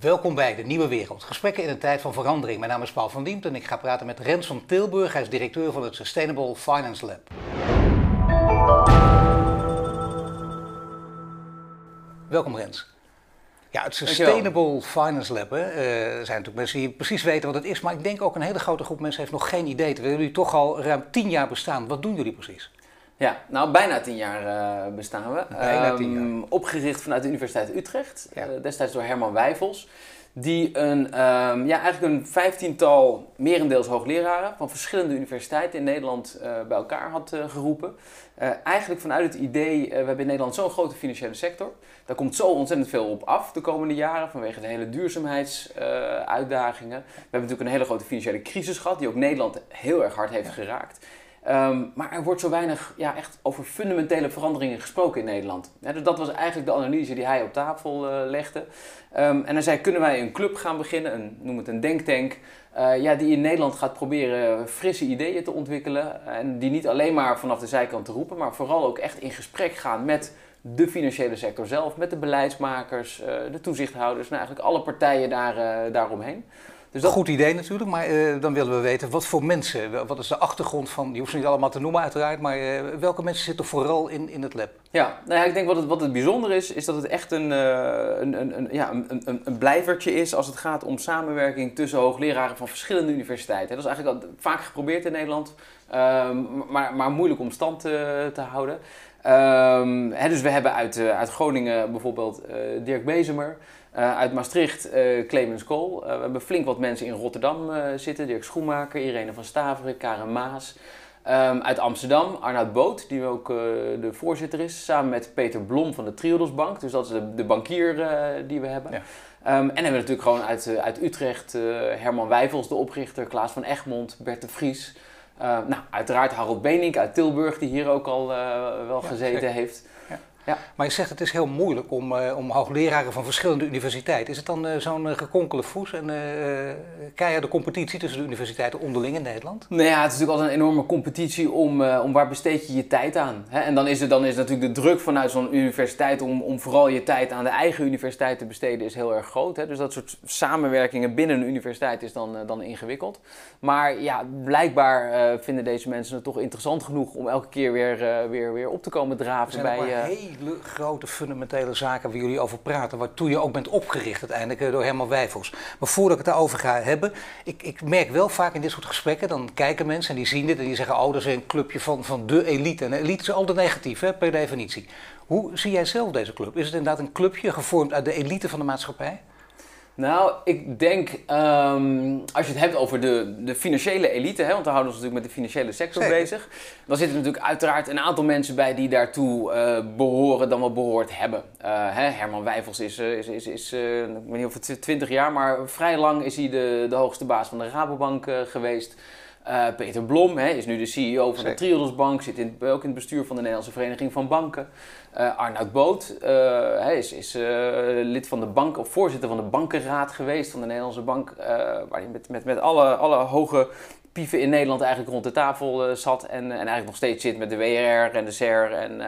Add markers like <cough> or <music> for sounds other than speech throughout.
Welkom bij De Nieuwe Wereld. Gesprekken in een tijd van verandering. Mijn naam is Paul van Diemt en ik ga praten met Rens van Tilburg. Hij is directeur van het Sustainable Finance Lab. Welkom Rens. Ja, het Sustainable Finance Lab. Hè. Uh, er zijn natuurlijk mensen die precies weten wat het is, maar ik denk ook een hele grote groep mensen heeft nog geen idee. Terwijl jullie toch al ruim tien jaar bestaan. Wat doen jullie precies? Ja, nou bijna tien jaar uh, bestaan we. Bijna tien jaar. Um, opgericht vanuit de Universiteit Utrecht, ja. uh, destijds door Herman Wijfels. Die een, um, ja, eigenlijk een vijftiental merendeels hoogleraren van verschillende universiteiten in Nederland uh, bij elkaar had geroepen. eigenlijk vanuit het idee, we hebben in Nederland zo'n grote financiële sector. Daar komt zo ontzettend veel op af de komende jaren vanwege de hele duurzaamheidsuitdagingen. we hebben natuurlijk een hele grote financiële crisis gehad die ook Nederland heel erg hard heeft ja. geraakt. Um, maar er wordt zo weinig ja, echt over fundamentele veranderingen gesproken in Nederland. Dus dat was eigenlijk de analyse die hij op tafel uh, legde. Um, en hij zei, kunnen wij een club gaan beginnen, een, noem het een denktank, uh, ja, die in Nederland gaat proberen frisse ideeën te ontwikkelen. En die niet alleen maar vanaf de zijkant te roepen, maar vooral ook echt in gesprek gaan met de financiële sector zelf, met de beleidsmakers, uh, de toezichthouders, nou, eigenlijk alle partijen daar, daaromheen. Dus dat... Goed idee natuurlijk, maar uh, dan willen we weten wat voor mensen, wat is de achtergrond van, je hoeft ze niet allemaal te noemen uiteraard, maar uh, welke mensen zitten vooral in, in het lab? Ja, nou ja, ik denk wat het, wat het bijzonder is, is dat het echt een, uh, een, een, een, ja, een, een, een blijvertje is als het gaat om samenwerking tussen hoogleraren van verschillende universiteiten. Dat is eigenlijk al vaak geprobeerd in Nederland, maar, maar moeilijk om stand te, te houden. Um, hè, dus we hebben uit, uit Groningen bijvoorbeeld Dirk Bezemer. Uh, uit Maastricht uh, Clemens Kool. Uh, we hebben flink wat mensen in Rotterdam zitten. Dirk Schoenmaker, Irene van Staveren, Karen Maas. Um, uit Amsterdam Arnoud Boot, die ook de voorzitter is. Samen met Peter Blom van de Triodos Bank. Dus dat is de, de bankier die we hebben. Ja. Um, en hebben we natuurlijk gewoon uit, uit Utrecht Herman Wijfels, de oprichter. Klaas van Egmond, Bert de Vries. nou, uiteraard Harold Benink uit Tilburg, die hier ook al wel ja, gezeten zeker. heeft. Ja. Maar je zegt het is heel moeilijk om, uh, om hoogleraren van verschillende universiteiten. Is het dan uh, zo'n uh, gekonkele voes en keiharde competitie tussen de universiteiten onderling in Nederland? Nou ja, het is natuurlijk altijd een enorme competitie om, om waar besteed je je tijd aan. Hè? En dan is, het, dan is natuurlijk de druk vanuit zo'n universiteit om, om vooral je tijd aan de eigen universiteit te besteden is heel erg groot. Hè? Dus dat soort samenwerkingen binnen een universiteit is dan, dan ingewikkeld. Maar ja, blijkbaar vinden deze mensen het toch interessant genoeg om elke keer weer, weer, weer op te komen draven bij... hele grote fundamentele zaken waar jullie over praten, waartoe je ook bent opgericht uiteindelijk door Herman Wijfels. Maar voordat ik het daarover ga hebben, ik, ik merk wel vaak in dit soort gesprekken, dan kijken mensen en die zien dit en die zeggen, oh dat is een clubje van, van de elite. En elite is altijd negatief, hè, per definitie. Hoe zie jij zelf deze club? Is het inderdaad een clubje gevormd uit de elite van de maatschappij? Nou, ik denk, um, als je het hebt over de, de financiële elite, hè, want we houden ons natuurlijk met de financiële sector Zeker. bezig, dan zitten er natuurlijk uiteraard een aantal mensen bij die daartoe uh, behoren dan wel behoord hebben. Uh, hè, Herman Wijfels is, uh, is, is, is ik weet niet of het 20 jaar, maar vrij lang is hij de, de hoogste baas van de Rabobank geweest. Uh, Peter Blom hè, is nu de CEO van de Triodos Bank, zit in, ook in het bestuur van de Nederlandse Vereniging van Banken. Uh, Arnoud Boot uh, is, is lid van de bank, of voorzitter van de bankenraad geweest van de Nederlandse Bank, waar hij met, met, met alle, alle hoge pieven in Nederland eigenlijk rond de tafel zat en, en eigenlijk nog steeds zit met de WRR en de SER en...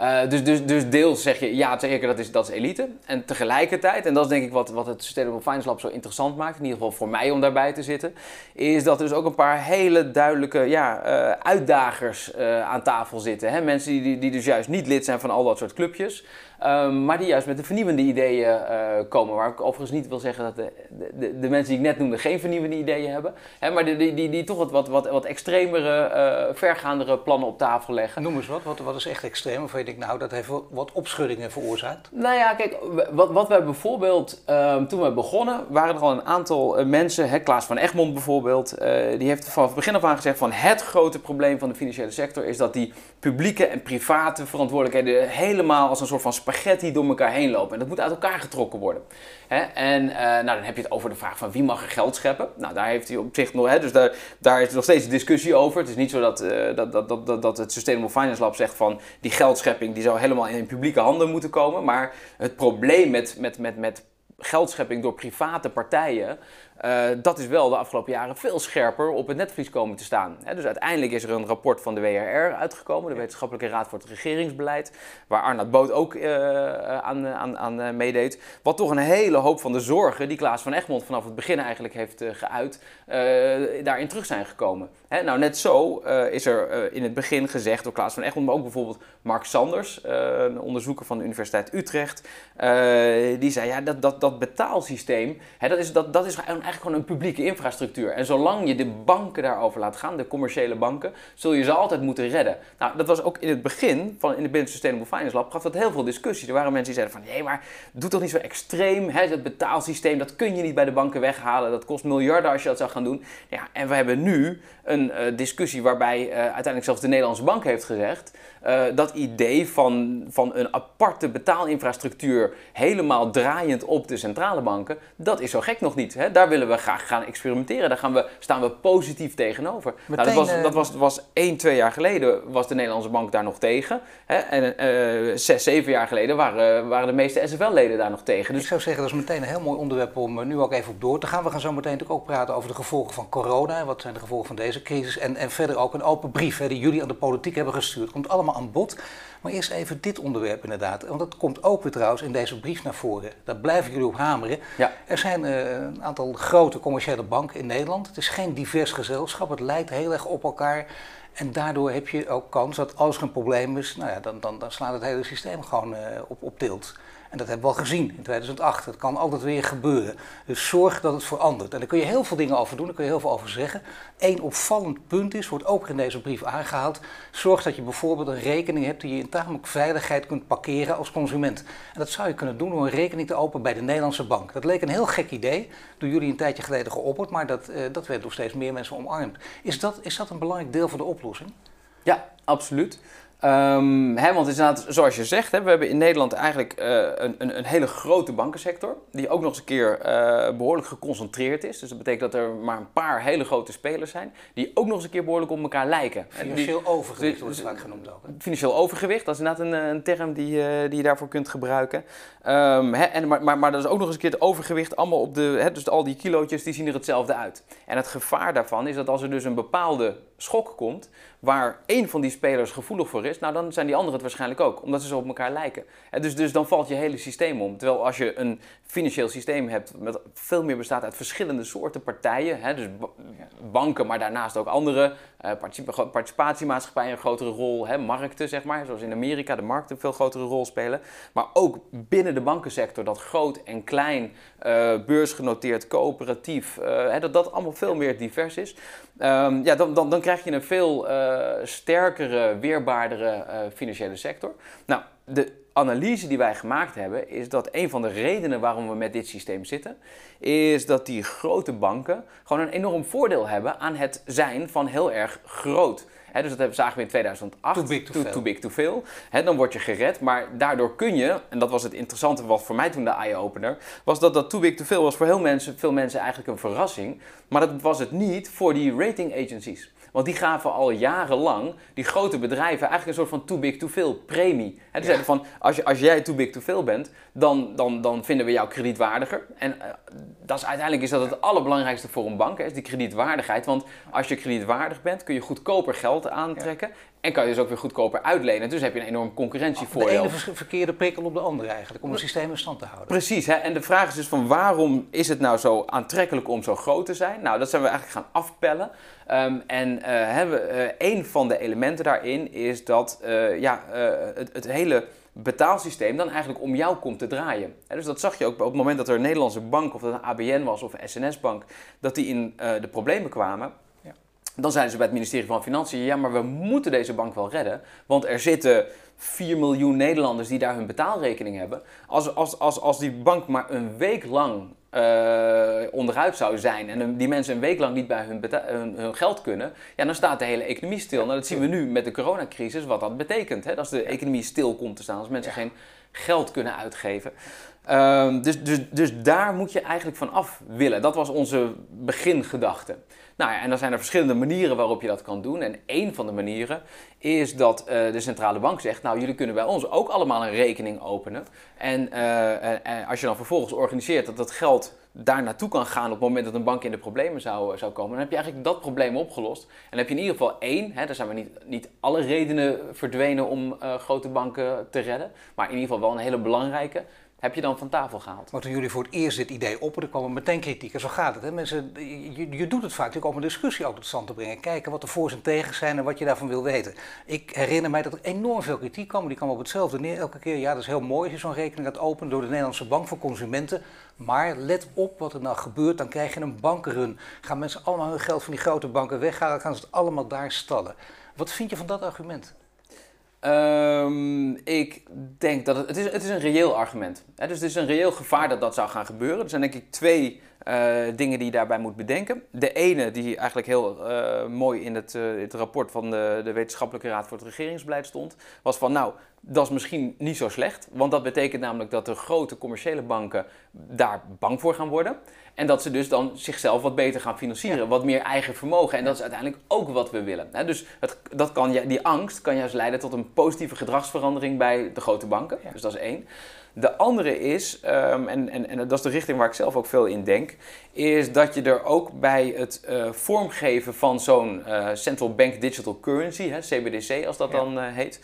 Uh, dus, dus, dus deels zeg je, ja zeker, dat is, dat is elite. En tegelijkertijd, en dat is denk ik wat, wat het Sustainable Finance Lab zo interessant maakt, in ieder geval voor mij om daarbij te zitten, is dat er dus ook een paar hele duidelijke ja, uh, uitdagers uh, aan tafel zitten. Hè? Mensen die, die dus juist niet lid zijn van al dat soort clubjes. Um, maar die juist met de vernieuwende ideeën uh, komen. Waar ik overigens niet wil zeggen dat de, de, de, mensen die ik net noemde geen vernieuwende ideeën hebben. Hè, maar die, die, die, toch wat, wat, wat, wat extremere, uh, vergaandere plannen op tafel leggen. Noem eens wat. Wat, wat is echt extreem? Of weet ik nou, dat heeft wat opschuddingen veroorzaakt? Nou ja, kijk, wat, wat wij bijvoorbeeld, um, toen we begonnen, waren er al een aantal uh, mensen. Hè, Klaas van Egmond bijvoorbeeld. die heeft van begin af aan gezegd van het grote probleem van de financiële sector is dat die publieke en private verantwoordelijkheden helemaal als een soort van spaghetti door elkaar heen lopen. En dat moet uit elkaar getrokken worden. Hè? En uh, nou, dan heb je het over de vraag van wie mag er geld scheppen. Nou, daar heeft hij op zich nog, hè, dus daar, daar is nog steeds discussie over. Het is niet zo dat, uh, dat, dat, dat, dat het Sustainable Finance Lab zegt van die geldschepping die zou helemaal in publieke handen moeten komen. Maar het probleem met, met, met, met geldschepping door private partijen, uh, dat is wel de afgelopen jaren veel scherper op het netvlies komen te staan. dus uiteindelijk is er een rapport van de WRR uitgekomen, de Wetenschappelijke Raad voor het Regeringsbeleid, waar Arnoud Boot ook uh, aan, aan, aan meedeed. Wat toch een hele hoop van de zorgen die Klaas van Egmond vanaf het begin eigenlijk heeft geuit, daarin terug zijn gekomen. nou, net zo is er in het begin gezegd door Klaas van Egmond, maar ook bijvoorbeeld Mark Sanders, een onderzoeker van de Universiteit Utrecht, die zei ja, dat, dat, dat betaalsysteem, dat, is, dat, dat is eigenlijk gewoon een publieke infrastructuur. En zolang je de banken daarover laat gaan, de commerciële banken, zul je ze altijd moeten redden. Nou, dat was ook in het begin van in de Business Sustainable Finance Lab, gaf dat heel veel discussie. Er waren mensen die zeiden van, hé, maar doe toch niet zo extreem. Hè? Het betaalsysteem, dat kun je niet bij de banken weghalen. Dat kost miljarden als je dat zou gaan doen. Ja, en we hebben nu een uh, discussie waarbij uh, uiteindelijk zelfs de Nederlandse bank heeft gezegd uh, dat idee van, van een aparte betaalinfrastructuur helemaal draaiend op de centrale banken, dat is zo gek nog niet. Hè? Daar willen we graag gaan experimenteren. Daar gaan we, staan we positief tegenover. nou, dat was, dat was, was één, twee jaar geleden was de Nederlandse bank daar nog tegen. Hè? En uh, zes, zeven jaar geleden waren, waren de meeste SFL-leden daar nog tegen. Dus... Ik zou zeggen, dat is meteen een heel mooi onderwerp om nu ook even op door te gaan. We gaan zo meteen natuurlijk ook praten over de gevolgen van corona. Wat zijn de gevolgen van deze crisis? En, en verder ook een open brief hè, die jullie aan de politiek hebben gestuurd. Komt allemaal aan bod. Maar eerst even dit onderwerp inderdaad. Want dat komt ook weer trouwens in deze brief naar voren. Daar blijven jullie op hameren. Ja. Er zijn uh, een aantal grote commerciële banken in Nederland. Het is geen divers gezelschap. Het lijkt heel erg op elkaar. En daardoor heb je ook kans dat als er een probleem is, nou ja, dan, dan, dan slaat het hele systeem gewoon uh, op, op tilt. En dat hebben we al gezien in 2008. Dat kan altijd weer gebeuren. Dus zorg dat het verandert. En daar kun je heel veel dingen over doen, daar kun je heel veel over zeggen. Eén opvallend punt is, wordt ook in deze brief aangehaald. Zorg dat je bijvoorbeeld een rekening hebt die je in tamelijk veiligheid kunt parkeren als consument. En dat zou je kunnen doen door een rekening te openen bij de Nederlandse bank. Dat leek een heel gek idee, door jullie een tijdje geleden geopperd, maar dat, uh, dat werd door steeds meer mensen omarmd. Is dat, is dat een belangrijk deel van de oplossing? Ja, absoluut. Um, hè, want inderdaad, zoals je zegt, hè, we hebben in Nederland eigenlijk uh, een, een, een, hele grote bankensector. Die ook nog eens een keer uh, behoorlijk geconcentreerd is. Dus dat betekent dat er maar een paar hele grote spelers zijn. Die ook nog eens een keer behoorlijk op elkaar lijken. Financieel die, overgewicht wordt vaak genoemd ook. Hè? Financieel overgewicht, dat is inderdaad een, eh, een term die, uh, die je daarvoor kunt gebruiken. Um, hè, en, maar, maar, maar dat is ook nog eens een keer het overgewicht. Allemaal op de, hè, dus al die kilootjes die zien er hetzelfde uit. En het gevaar daarvan is dat als er dus een bepaalde schok komt, waar één van die spelers gevoelig voor is, nou dan zijn die anderen het waarschijnlijk ook, omdat ze zo op elkaar lijken. dus, dus dan valt je hele systeem om. Terwijl als je een financieel systeem hebt dat veel meer bestaat uit verschillende soorten partijen, hè, dus banken, maar daarnaast ook andere, uh, participatiemaatschappijen een grotere rol, hè, markten zeg maar, zoals in Amerika de markten een veel grotere rol spelen, maar ook binnen de bankensector dat groot en klein, uh, beursgenoteerd, coöperatief, uh, dat dat allemaal veel meer divers is. Um, ja, dan, dan, dan krijg je een veel uh, sterkere, weerbaardere uh, financiële sector. Nou, de analyse die wij gemaakt hebben is dat een van de redenen waarom we met dit systeem zitten, is dat die grote banken gewoon een enorm voordeel hebben aan het zijn van heel erg groot. He, dus dat zagen we in 2008. Too big to, too, too big to fail. He, dan word je gered, maar daardoor kun je, en dat was het interessante wat voor mij toen de eye-opener, was dat dat too big to fail was voor heel mensen, veel mensen eigenlijk een verrassing. Maar dat was het niet voor die rating agencies. Want die gaven al jarenlang die grote bedrijven eigenlijk een soort van too big to fail premie. En die zeiden van, als, je, als jij too big to fail bent, dan, dan, dan vinden we jou kredietwaardiger. En uh, dat is, uiteindelijk is dat het allerbelangrijkste voor een bank, is die kredietwaardigheid. Want als je kredietwaardig bent, kun je goedkoper geld aantrekken. En kan je dus ook weer goedkoper uitlenen. Dus heb je een enorm concurrentievoordeel. De ene verkeerde prikkel op de andere eigenlijk, om het systeem in stand te houden. Precies. Hè? En de vraag is dus van waarom is het nou zo aantrekkelijk om zo groot te zijn? Nou, dat zijn we eigenlijk gaan afpellen. Um, en uh, hebben, een van de elementen daarin is dat uh, ja, het, het hele betaalsysteem dan eigenlijk om jou komt te draaien. dus dat zag je ook op het moment dat er een Nederlandse bank, of dat een ABN was of een SNS-bank, dat die in de problemen kwamen. Dan zeiden ze bij het ministerie van Financiën, ja maar we moeten deze bank wel redden, want er zitten 4 miljoen Nederlanders die daar hun betaalrekening hebben. Als, als, als, als die bank maar een week lang uh, onderuit zou zijn en die mensen een week lang niet bij hun, hun, hun, geld kunnen, ja, dan staat de hele economie stil. Nou, dat zien we nu met de coronacrisis, wat dat betekent. Hè? Als de economie stil komt te staan, als mensen geen geld kunnen uitgeven. Ehm, dus, dus, dus daar moet je eigenlijk van af willen. Dat was onze begingedachte. Nou ja, en dan zijn er verschillende manieren waarop je dat kan doen. En één van de manieren is dat uh, de centrale bank zegt: Nou, jullie kunnen bij ons ook allemaal een rekening openen. En uh, als je dan vervolgens organiseert dat dat geld daar naartoe kan gaan op het moment dat een bank in de problemen zou, zou komen, dan heb je eigenlijk dat probleem opgelost. En heb je in ieder geval één, hè, er zijn maar niet, niet alle redenen verdwenen om grote banken te redden, maar in ieder geval wel een hele belangrijke heb je dan van tafel gehaald. Maar toen jullie voor het eerst dit idee opperden, kwam er meteen kritiek. En zo gaat het. Hè? Mensen, je, je doet het vaak natuurlijk om een discussie ook tot stand te brengen. Kijken wat de voor's en tegens zijn en wat je daarvan wil weten. Ik herinner mij dat er enorm veel kritiek kwam. Die kwam op hetzelfde neer elke keer. Ja, dat is heel mooi als je zo'n rekening gaat openen door de Nederlandse Bank voor Consumenten. Maar let op wat er nou gebeurt, dan krijg je een bankenrun. Gaan mensen allemaal hun geld van die grote banken weghalen, gaan ze het allemaal daar stallen. Wat vind je van dat argument? Um, ik denk dat het, het, is, het is een reëel argument is. dus het is een reëel gevaar dat dat zou gaan gebeuren. Er zijn denk ik twee uh, dingen die je daarbij moet bedenken. De ene, die eigenlijk heel uh, mooi in het, uh, het, rapport van de, de Wetenschappelijke Raad voor het Regeringsbeleid stond, was van nou, dat is misschien niet zo slecht. Want dat betekent namelijk dat de grote commerciële banken daar bang voor gaan worden. En dat ze dus dan zichzelf wat beter gaan financieren, wat meer eigen vermogen. En dat is uiteindelijk ook wat we willen. Dus het, dat kan, die angst kan juist leiden tot een positieve gedragsverandering bij de grote banken. Dus dat is één. De andere is, um, en, en, en dat is de richting waar ik zelf ook veel in denk, is dat je er ook bij het uh, vormgeven van zo'n uh, Central Bank Digital Currency, hè, CBDC als dat dan uh, heet,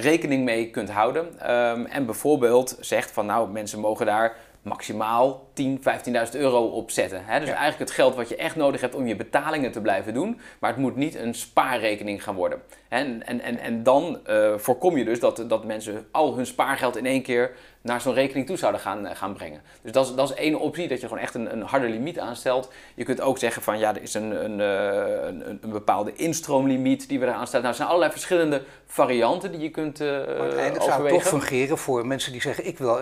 rekening mee kunt houden. Um, en bijvoorbeeld zegt van nou, mensen mogen daar maximaal 10, 15.000 euro opzetten. Hè? Dus eigenlijk het geld wat je echt nodig hebt om je betalingen te blijven doen. Maar het moet niet een spaarrekening gaan worden. En, en, en, en dan uh, voorkom je dus dat, dat mensen al hun spaargeld in één keer naar zo'n rekening toe zouden gaan, uh, gaan brengen. Dus dat is, dat is één optie, dat je gewoon echt een, een harde limiet aanstelt. Je kunt ook zeggen van ja, er is een, een, uh, een, een, bepaalde instroomlimiet die we eraan stellen. Nou, er zijn allerlei verschillende varianten die je kunt uh, uiteindelijk zou het toch fungeren voor mensen die zeggen ik wil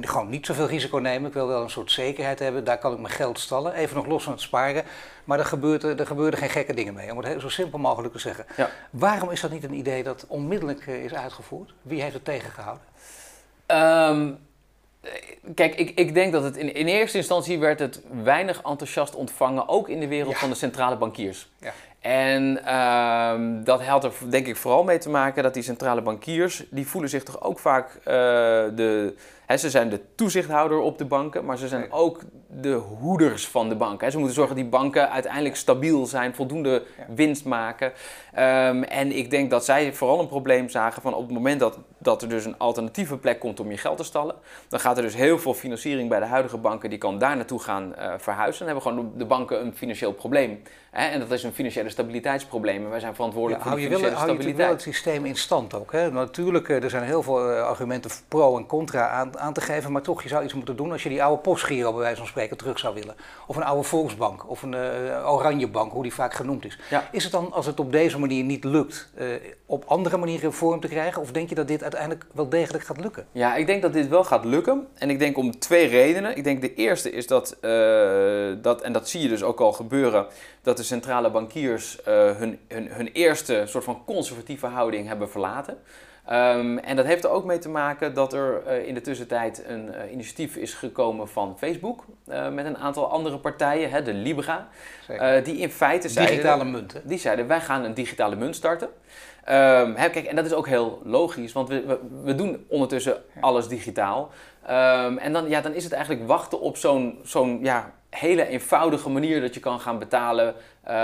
gewoon niet zoveel risico nemen. Ik wil wel een soort zekerheid hebben. Daar kan ik mijn geld stallen. Even nog los van het sparen. Maar er gebeurt er gebeurden geen gekke dingen mee. Om het zo simpel mogelijk te zeggen. Ja. Waarom is dat niet een idee dat onmiddellijk is uitgevoerd? Wie heeft het tegengehouden? Um, kijk, ik, ik denk dat het in, in eerste instantie werd het weinig enthousiast ontvangen, ook in de wereld van de centrale bankiers. Ja. En um, dat had er denk ik vooral mee te maken dat die centrale bankiers, die voelen zich toch ook vaak uh, de ze zijn de toezichthouder op de banken, maar ze zijn ook de hoeders van de banken. Ze moeten zorgen dat die banken uiteindelijk stabiel zijn, voldoende winst maken. Um, en ik denk dat zij vooral een probleem zagen van op het moment dat, dat er dus een alternatieve plek komt om je geld te stallen, dan gaat er dus heel veel financiering bij de huidige banken, die kan daar naartoe gaan uh, verhuizen. Dan hebben gewoon de banken een financieel probleem. Hè? En dat is een financiële stabiliteitsprobleem. En wij zijn verantwoordelijk voor de financiële stabiliteit. Hou je wel het systeem in stand ook. Hè? Natuurlijk, eh, er zijn heel veel argumenten pro en contra aan aan te geven, maar toch, je zou iets moeten doen als je die oude postgiro bij wijze van spreken terug zou willen. Of een oude Volksbank, of een uh, Oranjebank, hoe die vaak genoemd is. Is het dan, als het op deze manier niet lukt, uh, op andere manieren vorm te krijgen? Of denk je dat dit uiteindelijk wel degelijk gaat lukken? Ja, ik denk dat dit wel gaat lukken. En ik denk om twee redenen. Ik denk de eerste is dat, uh, dat en dat zie je dus ook al gebeuren, dat de centrale bankiers hun, hun, hun eerste soort van conservatieve houding hebben verlaten. Um, en dat heeft er ook mee te maken dat er uh, in de tussentijd een uh, initiatief is gekomen van Facebook uh, met een aantal andere partijen, hè, de Libra, die in feite zeiden... Digitale munt, hè? Die zeiden, wij gaan een digitale munt starten. Um, hè, kijk, en dat is ook heel logisch, want we, we, we doen ondertussen alles digitaal. Um, en dan, ja, dan is het eigenlijk wachten op zo'n zo'n ja, hele eenvoudige manier dat je kan gaan betalen. Uh,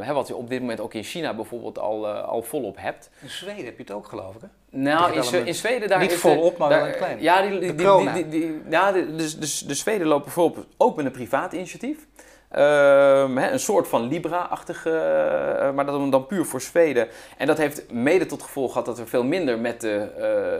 hè, wat je op dit moment ook in China bijvoorbeeld al, uh, al volop hebt. In Zweden heb je het ook, geloof ik. Hè? Nou, in, in, Zweden daar Niet volop, maar wel een klein. Ja, die, die, die, die, ja dus, dus de Zweden lopen voorop ook met een privaat initiatief. Um, he, een soort van Libra-achtige, uh, maar dat dan puur voor Zweden. En dat heeft mede tot gevolg gehad dat er veel minder met de,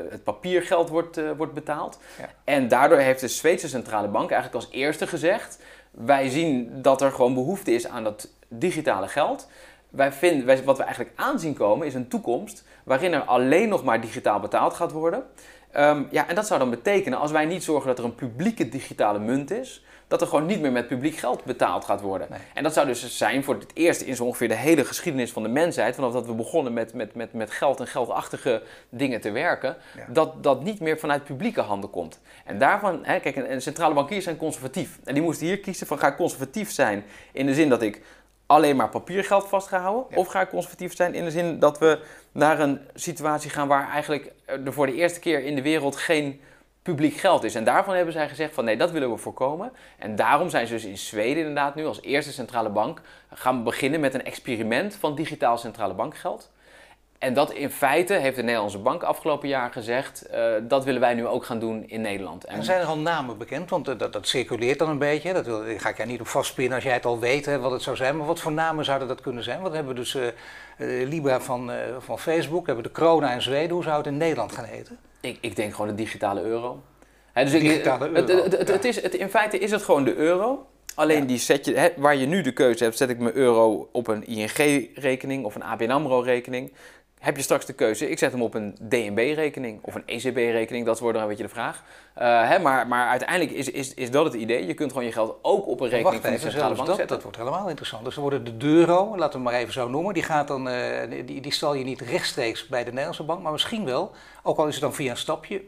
uh, het papiergeld wordt, uh, wordt betaald. Ja. En daardoor heeft de Zweedse centrale bank eigenlijk als eerste gezegd: wij zien dat er gewoon behoefte is aan dat digitale geld. Wij vinden, wij, wat we eigenlijk aanzien komen is een toekomst waarin er alleen nog maar digitaal betaald gaat worden. Ehm, ja, en dat zou dan betekenen, als wij niet zorgen dat er een publieke digitale munt is, dat er gewoon niet meer met publiek geld betaald gaat worden. En dat zou dus zijn voor het eerst in zo ongeveer de hele geschiedenis van de mensheid, vanaf dat we begonnen met, met, met, met geld en geldachtige dingen te werken, dat dat niet meer vanuit publieke handen komt. En daarvan, hè, kijk, en, centrale bankiers zijn conservatief. En die moesten hier kiezen van ga ik conservatief zijn in de zin dat ik alleen maar papiergeld vast ga houden? Of ga ik conservatief zijn in de zin dat we naar een situatie gaan waar eigenlijk er voor de eerste keer in de wereld geen publiek geld is. En daarvan hebben zij gezegd van nee, dat willen we voorkomen. En daarom zijn ze dus in Zweden inderdaad nu als eerste centrale bank gaan beginnen met een experiment van digitaal centrale bankgeld. En dat in feite heeft de Nederlandse bank afgelopen jaar gezegd, uh, dat willen wij nu ook gaan doen in Nederland. En, zijn er al namen bekend? Want dat, dat circuleert dan een beetje. Dat wil, ga ik jij niet op vastpinnen als jij het al weet hè, wat het zou zijn. Maar wat voor namen zouden dat kunnen zijn? Want we hebben dus uh, Libra van, van Facebook, we hebben de Corona in Zweden. Hoe zou het in Nederland gaan heten? Ik, ik denk gewoon de digitale euro. dus digitale ik, euro. Het, het, het, is, het, in feite is het gewoon de euro. Alleen die zet je, waar je nu de keuze hebt, zet ik mijn euro op een ING-rekening of een ABN AMRO-rekening heb je straks de keuze, ik zet hem op een DNB-rekening of een ECB-rekening, dat wordt dan een beetje de vraag. Uh, hè, maar, maar uiteindelijk is, is, is dat het idee. Je kunt gewoon je geld ook op een rekening van de centrale bank dat, zetten. Dat wordt helemaal interessant. Dus dan worden de euro, laten we maar even zo noemen, die, gaat dan, uh, die, die stal je niet rechtstreeks bij de Nederlandse bank, maar misschien wel, ook al is het dan via een stapje,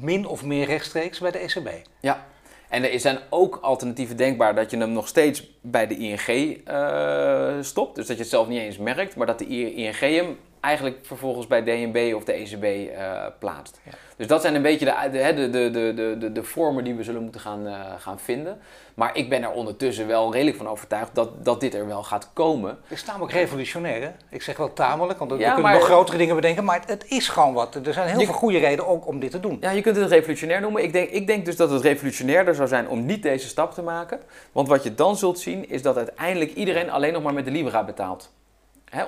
min of meer rechtstreeks bij de ECB. Ja, en er zijn ook alternatieven denkbaar dat je hem nog steeds bij de ING uh, stopt. Dus dat je het zelf niet eens merkt, maar dat de ING hem eigenlijk vervolgens bij DNB of de ECB uh, plaatst. Dus dat zijn een beetje de, de, de, de, de, de vormen die we zullen moeten gaan, uh, gaan vinden. Maar ik ben er ondertussen wel redelijk van overtuigd dat, dat dit er wel gaat komen. Het is tamelijk revolutionair, hè? Ik zeg wel tamelijk, want we kunnen nog grotere dingen bedenken. Maar het, is gewoon wat. Er zijn heel veel goede redenen ook om dit te doen. Ja, je kunt het revolutionair noemen. Ik denk, ik denk dus dat het revolutionairder zou zijn om niet deze stap te maken. Want wat je dan zult zien, is dat uiteindelijk iedereen alleen nog maar met de Libra betaalt